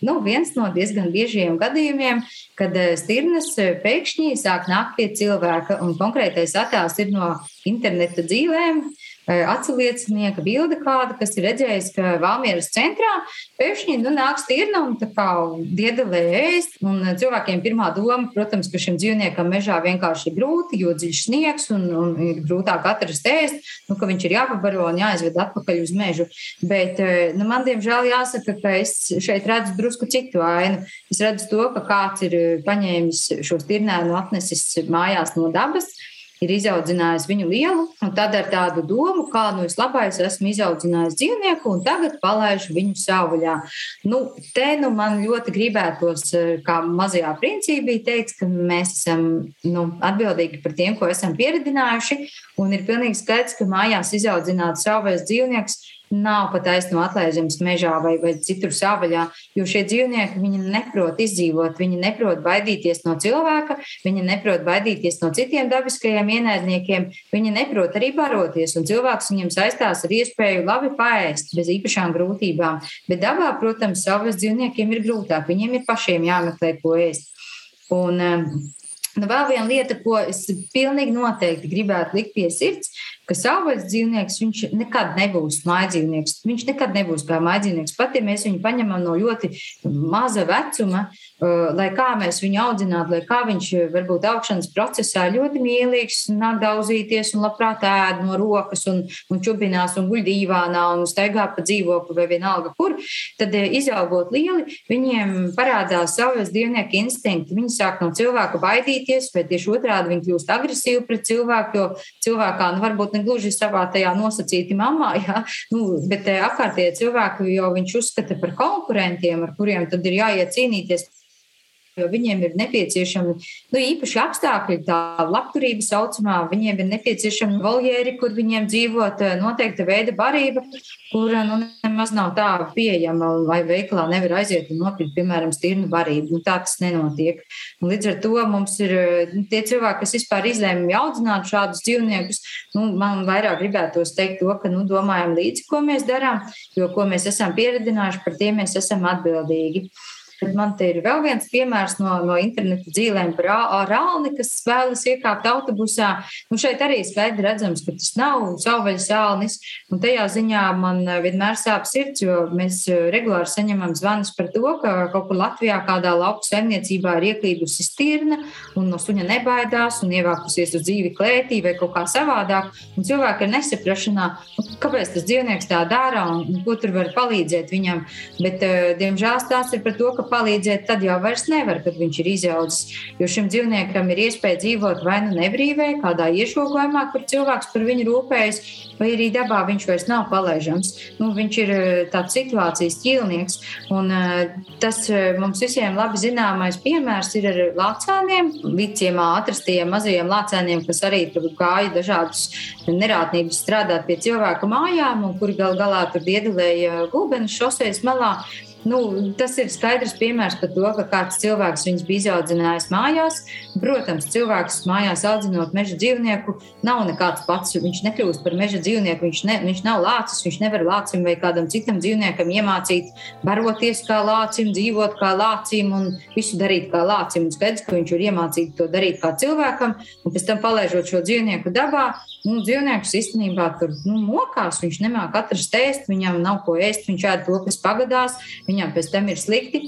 nu, viens no diezgan biežiem gadījumiem, kad eh, stirnas eh, pēkšņi sāk nākt pie cilvēka, un konkrētais attēls ir no interneta dzīvēm atsiliecinieka bilde kāda, kas ir redzējis, ka Valmieras centrā pēkšņi nu, nāk stirna un tā kā diedelē ēst. Un cilvēkiem pirmā doma, protams, ka šim dzīvniekam mežā vienkārši ir grūti, jo dziļš sniegs un, un ir grūtāk atrast ēst, nu, ka viņš ir jāpabaro un jāizved atpakaļ uz mežu. Bet nu, man, diemžēl, jāsaka, ka es šeit redzu drusku citu ainu. Es redzu to, ka kāds ir paņēmis šo stirnēnu atnesis mājās no dabas ir izaudzinājis viņu lielu, un tad ar tādu domu, kā nu es labais esmu izaudzinājis dzīvnieku, un tagad palaidu viņu savvaļā. Nu, te nu man ļoti gribētos, eh, kā mazajā princī bija teikts, ka mēs esam nu, atbildīgi par tiem, ko esam pieredzinājuši, un ir pilnīgi skaidrs, ka mājās izaudzināt savais dzīvnieks nav pat aizno atlaižams mežā vai, vai citur sāvaļā, jo šie dzīvnieki viņi neprot izdzīvot, viņi neprot baidīties no cilvēka, viņi neprot baidīties no citiem dabiskajiem ienaidniekiem, viņi neprot arī baroties, un cilvēks viņiem saistās ar iespēju labi paēst bez īpašām grūtībām. Bet dabā, protams, savas dzīvniekiem ir grūtāk, viņiem ir pašiem jāmeklē, ko ēst. Un, Nu, vēl viena lieta, ko es pilnīgi noteikti gribētu likt pie sirds, ka savvaļas dzīvnieks viņš nekad nebūs mājdzīvnieks. Viņš nekad nebūs kā mājdzīvnieks. Pat ja mēs viņu paņemam no ļoti maza vecuma, lai kā mēs viņu audzinātu, lai kā viņš varbūt augšanas procesā ļoti mīlīgs, nāk daudzīties un labprāt ēd no rokas un, un čubinās un guļ dīvānā un staigā pa dzīvokli vai vienalga kur, tad uh, izaugot lieli, viņiem parādās savvaļas dzīvnieku instinkti. Viņi sāk no cilvēka baidīties, vai tieši otrādi viņi kļūst agresīvi pret cilvēku, jo cilvēkā nu, varbūt ne gluži savā tajā nosacīti mamā, jā, nu, bet eh, apkārtējie cilvēki jau viņš uzskata par konkurentiem, ar kuriem tad ir jāiet cīnīties jo viņiem ir nepieciešami nu, īpaši apstākļi, tā labturība saucamā. Viņiem ir nepieciešami voljēri, kur viņiem dzīvot eh, noteikta veida barība, kur nu, nemaz nav tā pieejama, vai veikalā nevar aiziet un nopirkt, piemēram, stirnu barību. Nu, tā tas nenotiek. Un līdz ar to mums ir nu, tie cilvēki, kas vispār izlēma audzināt šādus dzīvniekus. Nu, man vairāk gribētos teikt to, ka nu, domājam līdzi, ko mēs darām, jo ko mēs esam pieredzinājuši, par tiem mēs esam atbildīgi. Bet man te ir vēl viens piemērs no, no interneta dzīvēm par rāli, kas vēlas iekāpt autobusā. Nu, šeit arī skaidri redzams, ka tas nav savvaļas ālnis. Un tajā ziņā man vienmēr sāp sirds, jo mēs regulāri saņemam zvanus par to, ka kaut kur Latvijā kādā lauku saimniecībā ir ieklīdusi stirna un no suņa nebaidās un ievākusies uz dzīvi klētī vai kaut kā savādāk. Un cilvēki ir nesaprašanā, nu, kāpēc tas dzīvnieks tā dara un, ko tur var palīdzēt viņam. Bet, diemžēl, stāsts ir par to, ka palīdzēt, tad jau vairs nevar, kad viņš ir izaudzis. Jo šim dzīvniekam ir iespēja dzīvot vai nu nebrīvē, kādā iešogojumā, kur cilvēks par viņu rūpējas, vai arī dabā viņš vairs nav palaidams. Nu, viņš ir eh, tāds situācijas ķīlnieks. Un, eh, tas eh, mums visiem labi zināmais piemērs ir ar lācēniem, viciem atrastajiem mazajiem lācēniem, kas arī gāja dažādus nerātnības strādāt pie cilvēku mājām, un kuri gal galā tur diedelēja gulbenes šoseis malā. Nu, tas ir skaidrs piemērs par to, ka kāds cilvēks viņus bija izaudzinājis mājās. Protams, cilvēks mājās audzinot meža dzīvnieku nav nekāds pats. Viņš nekļūst par meža dzīvnieku, viņš, ne, viņš nav lācis. Viņš nevar lācim vai kādam citam dzīvniekam iemācīt baroties kā lācim, dzīvot kā lācim un visu darīt kā lācim. Un skaidrs, ka viņš ir iemācīts to darīt kā cilvēkam, un pēc tam palaižot šo dzīvnieku dabā, nu, dzīvnieks īstenībā tur nu, mokās. Viņš nemāķi atrast ēst, viņam nav ko ēst, viņš ēd to, kas pagadās viņam pēc tam ir slikti.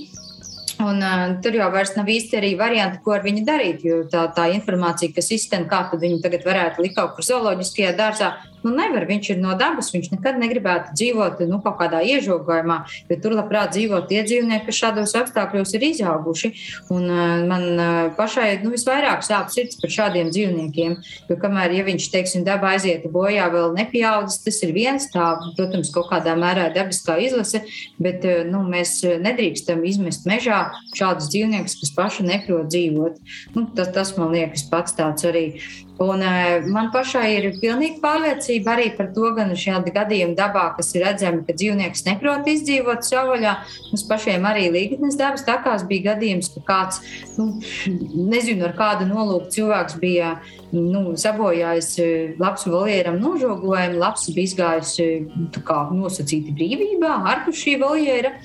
Un, uh, tur jau nav īsti arī varianti, ko ar viņu darīt. Jo tā, tā informācija, kas izskan, kā viņu tagad varētu likt kaut kur zooloģiskajā dārzā, Nu, nevar, viņš ir no dabas, viņš nekad negribētu dzīvot nu, kaut kādā iežogojumā, bet tur labprāt dzīvo tie dzīvnieki, kas šādos apstākļos ir izauguši. Un, uh, man uh, pašai nu, visvairāk sāp sirds par šādiem dzīvniekiem, jo kamēr ja viņš, teiksim, dabā aiziet bojā, vēl nepieaudzis, tas ir viens tā, protams, kaut kādā mērā dabiskā izlase, bet uh, nu, mēs nedrīkstam izmest mežā šādus dzīvniekus, kas paši neprot dzīvot. Nu, tas, tas man liekas pats tāds arī Un, uh, man pašai ir pilnīga pārliecība arī par to, gan šādi gadījumi dabā, kas ir redzami, ka dzīvnieks neprot izdzīvot savvaļā. Mums pašiem arī līgatnes dabas takās bija gadījums, ka kāds, nu, nezinu, ar kādu nolūku cilvēks bija nu, sabojājis labs voljēram nožogojumu, labs bija izgājis kā nosacīti brīvībā, ārpus šī voljēra.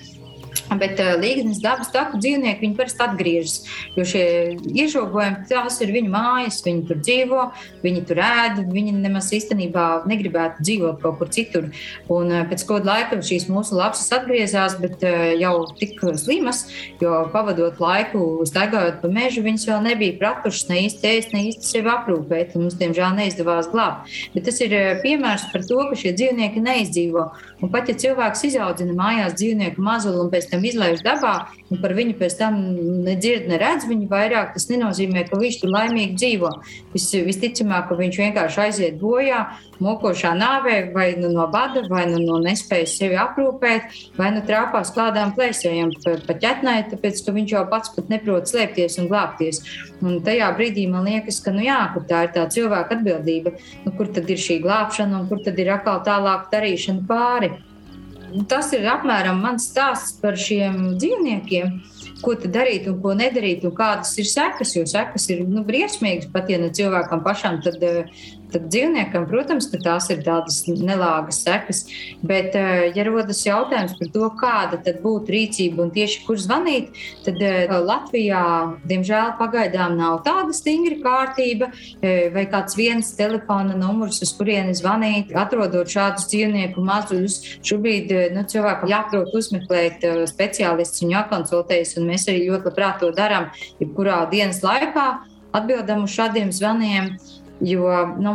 Bet uh, līgas dabas taku dzīvnieki parasti atgriežas. Jo šie iežogojumi, tās ir viņu mājas, viņi tur dzīvo, viņi tur ēd. Viņi nemaz īstenībā negribētu dzīvot kaut kur citur. Un uh, pēc kāda laika šīs mūsu lapsas atgriezās, bet uh, jau tik slimas, jo pavadot laiku staigājot pa mežu, viņas vēl nebija pratušas ne īsti ēst, ne īsti sevi aprūpēt. Mums, diemžēl, neizdevās glābt. Bet tas ir piemērs par to, ka šie dzīvnieki neizdzīvo. Un pat ja cilvēks izaudzina mājās dzīvnieku mazuli un pēc tam izlaiž dabā, un par viņu pēc tam nedzird, neredz viņu vairāk, tas nenozīmē, ka viņš tur laimīgi dzīvo. Vis, visticamāk, ka viņš vienkārši aiziet bojā, mokošā nāvē, vai nu no bada, vai nu no nespējas sevi aprūpēt, vai nu trāpās klādām plēsējiem pa, pa ķetnē, tāpēc, ka viņš jau pats pat neprot slēpties un glābties. Un tajā brīdī man liekas, ka, nu jā, ka tā ir tā cilvēka atbildība, nu, kur tad ir šī glābšana un kur tad ir atkal tālāk darīšana pāri tas ir apmēram mans stāsts par šiem dzīvniekiem. Ko darīt un ko nedarīt, un kādas ir sekas. Jo sekas ir nu, briesmīgas. Pat ja ne cilvēkam pašam, tad, tad dzīvniekam, protams, ka tās ir tādas nelāgas sekas. Bet, ja rodas jautājums par to, kāda tad būtu rīcība un tieši kur zvanīt, tad Latvijā, diemžēl, pagaidām nav tāda stingra kārtība vai kāds viens telefona numurs, uz kurieni zvanīt, atrodot šādus dzīvnieku mazuļus. Šobrīd nu, cilvēkam jāprot uzmeklēt speciālistus un jākonsultējas, un mēs arī ļoti labprāt to darām, jebkurā dienas laikā atbildam uz šādiem zvaniem. Jo nu,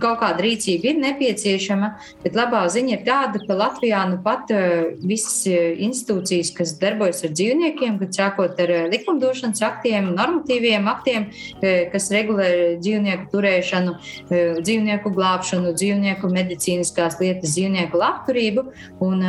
kaut kāda rīcība ir nepieciešama, bet labā ziņa ir tāda, ka Latvijā nu pat uh, visas eh, institūcijas, kas darbojas ar dzīvniekiem, kad sākot ar uh, likumdošanas aktiem, normatīviem aktiem, kas regulē dzīvnieku turēšanu, dzīvnieku glābšanu, dzīvnieku medicīniskās lietas, dzīvnieku labturību, un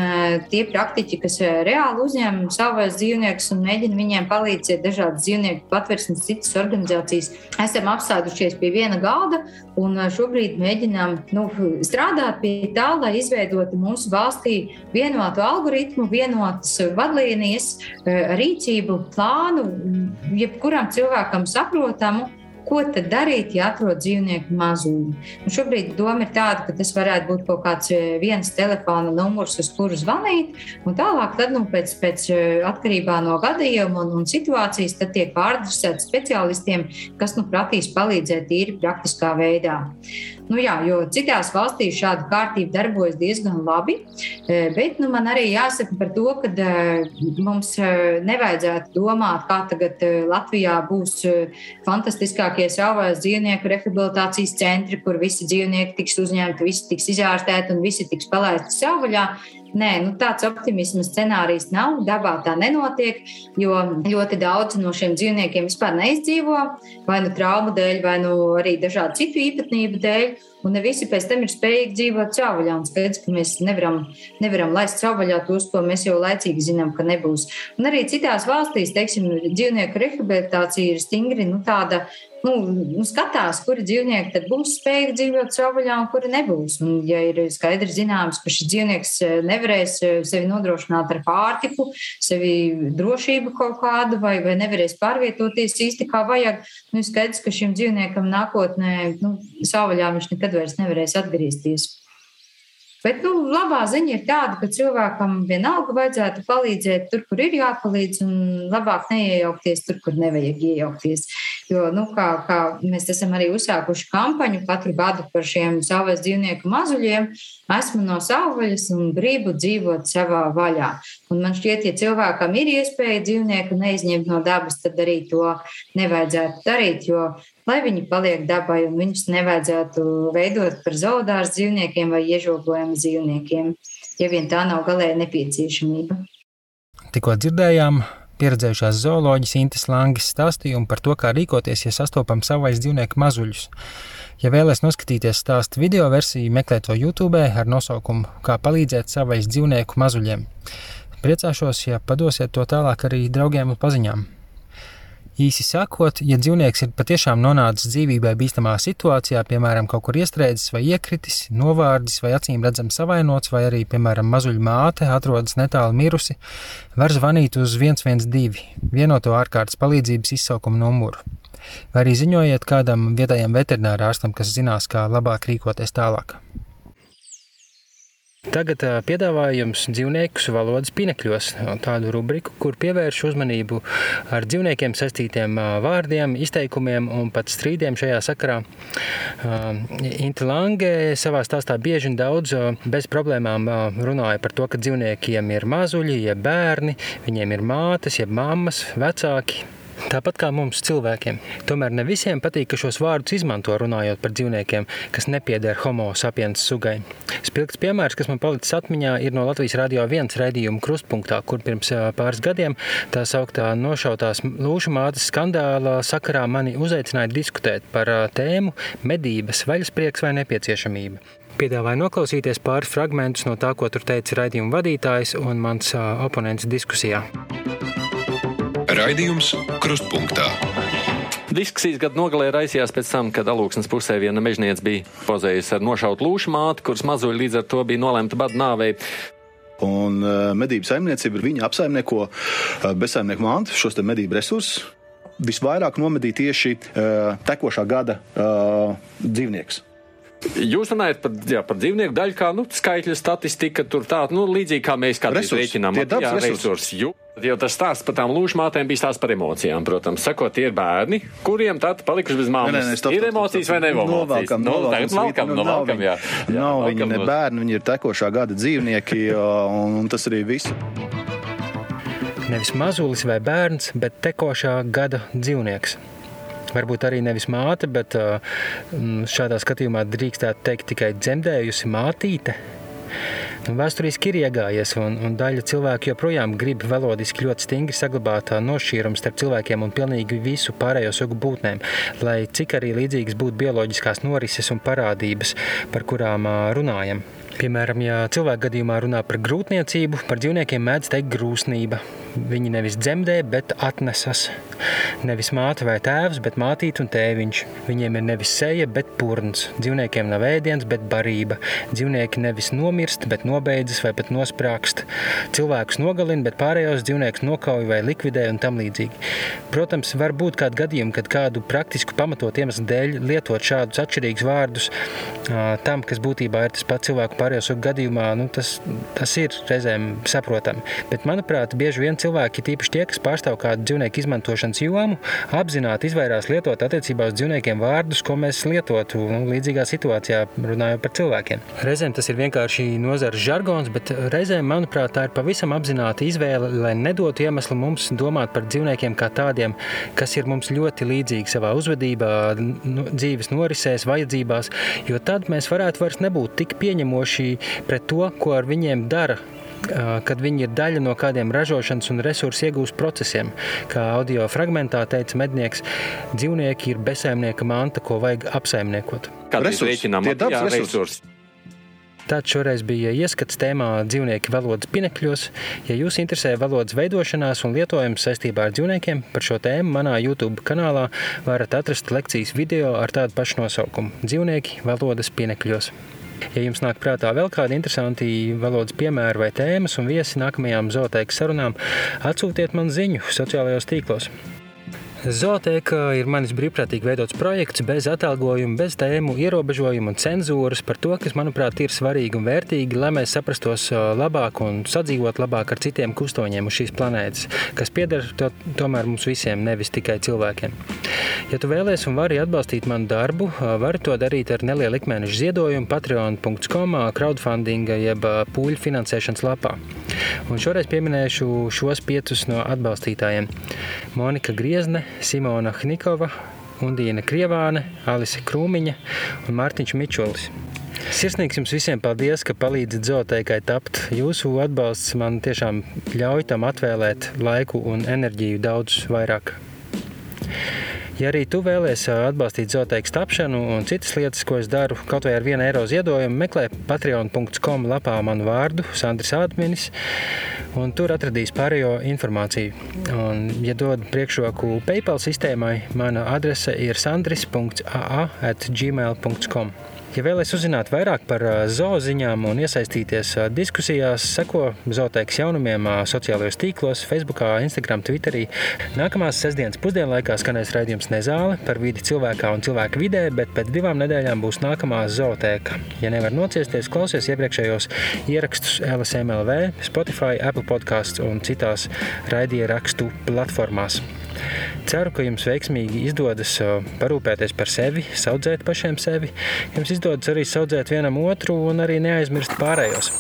tie praktiķi, kas reāli uzņem savus dzīvniekus un mēģina viņiem palīdzēt dažādas dzīvnieku patversmes, citas organizācijas, esam apsēdušies pie viena galda un šobrīd mēģinām nu, strādāt pie tā, lai izveidotu mūsu valstī vienotu algoritmu, vienotas vadlīnijas, rīcību plānu, jebkuram cilvēkam saprotamu ko tad darīt, ja atrod dzīvnieku mazuļu. Un šobrīd doma ir tāda, ka tas varētu būt kaut kāds viens telefona numurs, uz kuru zvanīt, un tālāk, tad, nu, pēc, pēc atkarībā no gadījuma un, un situācijas, tad tiek pārdresēti speciālistiem, kas nu prasīs palīdzēt tīri praktiskā veidā. Nu, jā, jo citās valstīs šāda kārtība darbojas diezgan labi, e, bet nu, man arī jāsaka par to, ka e, mums e, nevajadzētu domāt, kā tagad Latvijā būs fantastiskākie savvaļas dzīvnieku rehabilitācijas centri, kur visi dzīvnieki tiks uzņemti, visi tiks izārstēti un visi tiks palaisti savvaļā. Nē, nu, tāds optimisms scenārijs nav. Dabā tā nenotiek, jo ļoti daudz no šiem dzīvniekiem vispār neizdzīvo, vai nu traumu dēļ, vai nu arī dažādu citu īpatnību dēļ. Un ne visi pēc tam ir spējīgi dzīvot cauvaļā. Un skaidrs, ka mēs nevaram, nevaram laist cauvaļā tos, ko mēs jau laicīgi zinām, ka nebūs. Un arī citās valstīs, teiksim, dzīvnieku rehabilitācija ir stingri nu, tāda nu, nu, skatās, kuri dzīvnieki būs spējīgi dzīvot savvaļā un kuri nebūs. Un, ja ir skaidrs zināms, ka šis dzīvnieks eh, nevarēs eh, sevi nodrošināt ar pārtiku, sevi drošību kaut kādu, vai, vai nevarēs pārvietoties īsti kā vajag, nu, skaidrs, ka šim dzīvniekam nākotnē nu, savvaļā viņš nekad vairs nevarēs atgriezties. Bet nu, labā ziņa ir tāda, ka cilvēkam vienalga vajadzētu palīdzēt tur, kur ir jāpalīdz, un labāk neiejaukties tur, kur nevajag iejaukties. Jo, nu, kā, kā mēs esam arī uzsākuši kampaņu katru gadu par šiem savas dzīvnieku mazuļiem, esmu no savvaļas un gribu dzīvot savā vaļā. Un man šķiet, ja cilvēkam ir iespēja dzīvnieku neizņemt no dabas, tad arī to nevajadzētu darīt, jo lai viņi paliek dabai un viņus nevajadzētu veidot par zoodārs dzīvniekiem vai iežoglojumu dzīvniekiem, ja vien tā nav galēja nepieciešamība. Tikko dzirdējām pieredzējušās zooloģijas Intas Langas stāstījumu par to, kā rīkoties, ja sastopam savais dzīvnieku mazuļus. Ja vēlaties noskatīties stāstu video versiju, meklējiet to YouTube ar nosaukumu Kā palīdzēt savais dzīvnieku mazuļiem. Priecāšos, ja padosiet to tālāk arī draugiem un paziņām. Īsi sakot, ja dzīvnieks ir patiešām nonācis dzīvībai bīstamā situācijā, piemēram, kaut kur iestrēdzis vai iekritis, novārdis vai acīm redzams savainots, vai arī, piemēram, mazuļa māte atrodas netālu mirusi, var zvanīt uz 112, vienoto ārkārtas palīdzības izsaukuma numuru. Vai arī ziņojiet kādam vietējam veterinārārstam, kas zinās, kā labāk rīkoties tālāk. Tagad piedāvāju jums dzīvniekus valodas pinekļos, tādu rubriku, kur pievēršu uzmanību ar dzīvniekiem saistītiem vārdiem, izteikumiem un pat strīdiem šajā sakarā. Inta Lange savā stāstā bieži un daudz bez problēmām runāja par to, ka dzīvniekiem ir mazuļi, jeb bērni, viņiem ir mātes, jeb mammas, vecāki. Tāpat kā mums cilvēkiem. Tomēr ne visiem patīk, ka šos vārdus izmanto runājot par dzīvniekiem, kas nepieder homo sapiens sugai. Spilgts piemērs, kas man palicis atmiņā, ir no Latvijas radio viens raidījuma krustpunktā, kur pirms pāris gadiem tā sauktā nošautās lūšu mātes skandāla sakarā mani uzaicināja diskutēt par tēmu medības, vaļasprieks vai nepieciešamība. Piedāvāju noklausīties pāris fragmentus no tā, ko tur teica raidījuma vadītājs un mans oponents diskusijā. Raidījums Krustpunktā. Diskusijas gada nogalē raisījās pēc tam, kad alūksnes pusē viena mežniece bija pozējusi ar nošautu lūšu māti, kuras mazuļi līdz ar to bija nolemta badu nāvei. Un uh, medību saimniecība viņa apsaimnieko uh, bezsaimnieku mantu, šos medību resursus. Visvairāk nomedīja tieši uh, tekošā gada uh, dzīvnieks. Jūs runājat par, jā, par dzīvnieku daļu, kā nu, skaitļu statistika, tur tā, nu, līdzīgi kā mēs kādreiz rēķinām. Tie dabas Jā, resursi. Ju- Jo tas stāsts par tām lūšmātēm bija stāsts par emocijām, protams. Sakot, tie ir bērni, kuriem tad palikuši bez māmas. Nē, nē, stop, ir stop, stop, emocijas stop. vai nav emocijas? Novelkam, Nu, novelkam, tagad valkam, svītu, no nav valkam, viņi- jā. Jā, Nav viņi ne bērni, viņi ir tekošā gada dzīvnieki, un, un tas arī viss. Nevis mazulis vai bērns, bet tekošā gada dzīvnieks. Varbūt arī nevis māte, bet ā, mm, šādā skatījumā drīkstētu teikt tikai dzemdējusi mātīte. Nu, Vēsturiski ir iegājies, un, un daļa cilvēku joprojām grib velodiski ļoti stingri saglabāt ā, nošķīrumu starp cilvēkiem un pilnīgi visu pārējo sugu būtnēm, lai cik arī līdzīgas būtu bioloģiskās norises un parādības, par kurām ā, runājam. Piemēram, ja cilvēka gadījumā runā par grūtniecību, par dzīvniekiem mēdz teikt grūsnība. Viņi nevis dzemdē, bet atnesas. Nevis māte vai tēvs, bet mātīte un tēviņš. Viņiem ir nevis seja, bet purns. Dzīvniekiem nav ēdiens, bet barība. Dzīvnieki nevis nomirst, bet nobeidzas vai pat nosprāgst. Cilvēkus nogalina, bet pārējos dzīvniekus nokauj vai likvidē un tam līdzīgi. Protams, var būt kādi gadījumi, kad kādu praktisku pamatotu iemeslu dēļ lietot šādus atšķirīgus vārdus tam, kas būtībā ir tas pats cilvēku pārējo sugu gadījumā, nu, tas, tas ir reizēm saprotami. Bet, manuprāt, bieži vien cilvēki, tīpaši tie, kas pārstāv kādu dzīvnieku izmantošanas jomu, apzināti izvairās lietot attiecībā uz dzīvniekiem vārdus, ko mēs lietotu nu, līdzīgā situācijā, runājot par cilvēkiem. Reizēm tas ir vienkārši nozares žargons, bet reizēm, manuprāt, tā ir pavisam apzināta izvēle, lai nedotu iemeslu mums domāt par dzīvniekiem kā tādiem, kas ir mums ļoti līdzīgi savā uzvedībā, nu, dzīves norisēs, vajadzībās, jo tad mēs varētu vairs nebūt tik pieņemoši pret to, ko ar viņiem dara kad viņi ir daļa no kādiem ražošanas un resursu iegūšanas procesiem. Kā audio fragmentā teica mednieks, dzīvnieki ir bezsaimnieka manta, ko vajag apsaimniekot. Kādreiz Resursi. rēķinām, Tie dabas resursi. Tāds šoreiz bija ieskats tēmā dzīvnieki valodas pinekļos. Ja jūs interesē valodas veidošanās un lietojums saistībā ar dzīvniekiem, par šo tēmu manā YouTube kanālā varat atrast lekcijas video ar tādu pašu nosaukumu - Dzīvnieki valodas pinekļos. Ja jums nāk prātā vēl kādi interesanti valodas piemēri vai tēmas un viesi nākamajām zooteikas sarunām, atsūtiet man ziņu sociālajos tīklos. Zooteka ir manis brīvprātīgi veidots projekts bez atalgojuma, bez tēmu ierobežojumu un cenzūras par to, kas, manuprāt, ir svarīgi un vērtīgi, lai mēs saprastos labāk un sadzīvot labāk ar citiem kustoņiem uz šīs planētas, kas pieder to, tomēr mums visiem, nevis tikai cilvēkiem. Ja tu vēlies un vari atbalstīt manu darbu, vari to darīt ar nelielu ikmēneša ziedojumu patreon.com, crowdfundinga jeb pūļu finansēšanas lapā. Un šoreiz pieminēšu šos piecus no atbalstītājiem. Monika Griezne, Simona Hnikova, Undīna Krievāne, Alise Krūmiņa un Mārtiņš Mičulis. Sirsnīgs jums visiem paldies, ka palīdzat zooteikai tapt. Jūsu atbalsts man tiešām ļauj tam atvēlēt laiku un enerģiju daudz vairāk. Ja arī tu vēlies atbalstīt zooteikas tapšanu un citas lietas, ko es daru, kaut vai ar 1 eiro ziedojumu, meklē patreon.com lapā manu vārdu, Sandrs Ādmenis, un tur atradīs pārējo informāciju. Un, ja dod priekšroku PayPal sistēmai, mana adrese ir sandris.aa.gmail.com. Ja vēlaties uzzināt vairāk par zooziņām un iesaistīties diskusijās, seko zooteikas jaunumiem sociālajos tīklos, Facebook, Instagram, Twitterī. Nākamās sestdienas pusdienlaikā skanēs raidījums Nezāle par vidi cilvēkā un cilvēka vidē, bet pēc divām nedēļām būs nākamā zootēka. Ja nevar nociesties, klausies iepriekšējos ierakstus LSMLV, Spotify, Apple podkāsts un citās raidierakstu platformās. Ceru, ka jums veiksmīgi izdodas ā, parūpēties par sevi, audzēt pašiem sevi. Jums izdodas arī audzēt vienam otru un arī neaizmirst pārējos.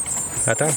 Tā!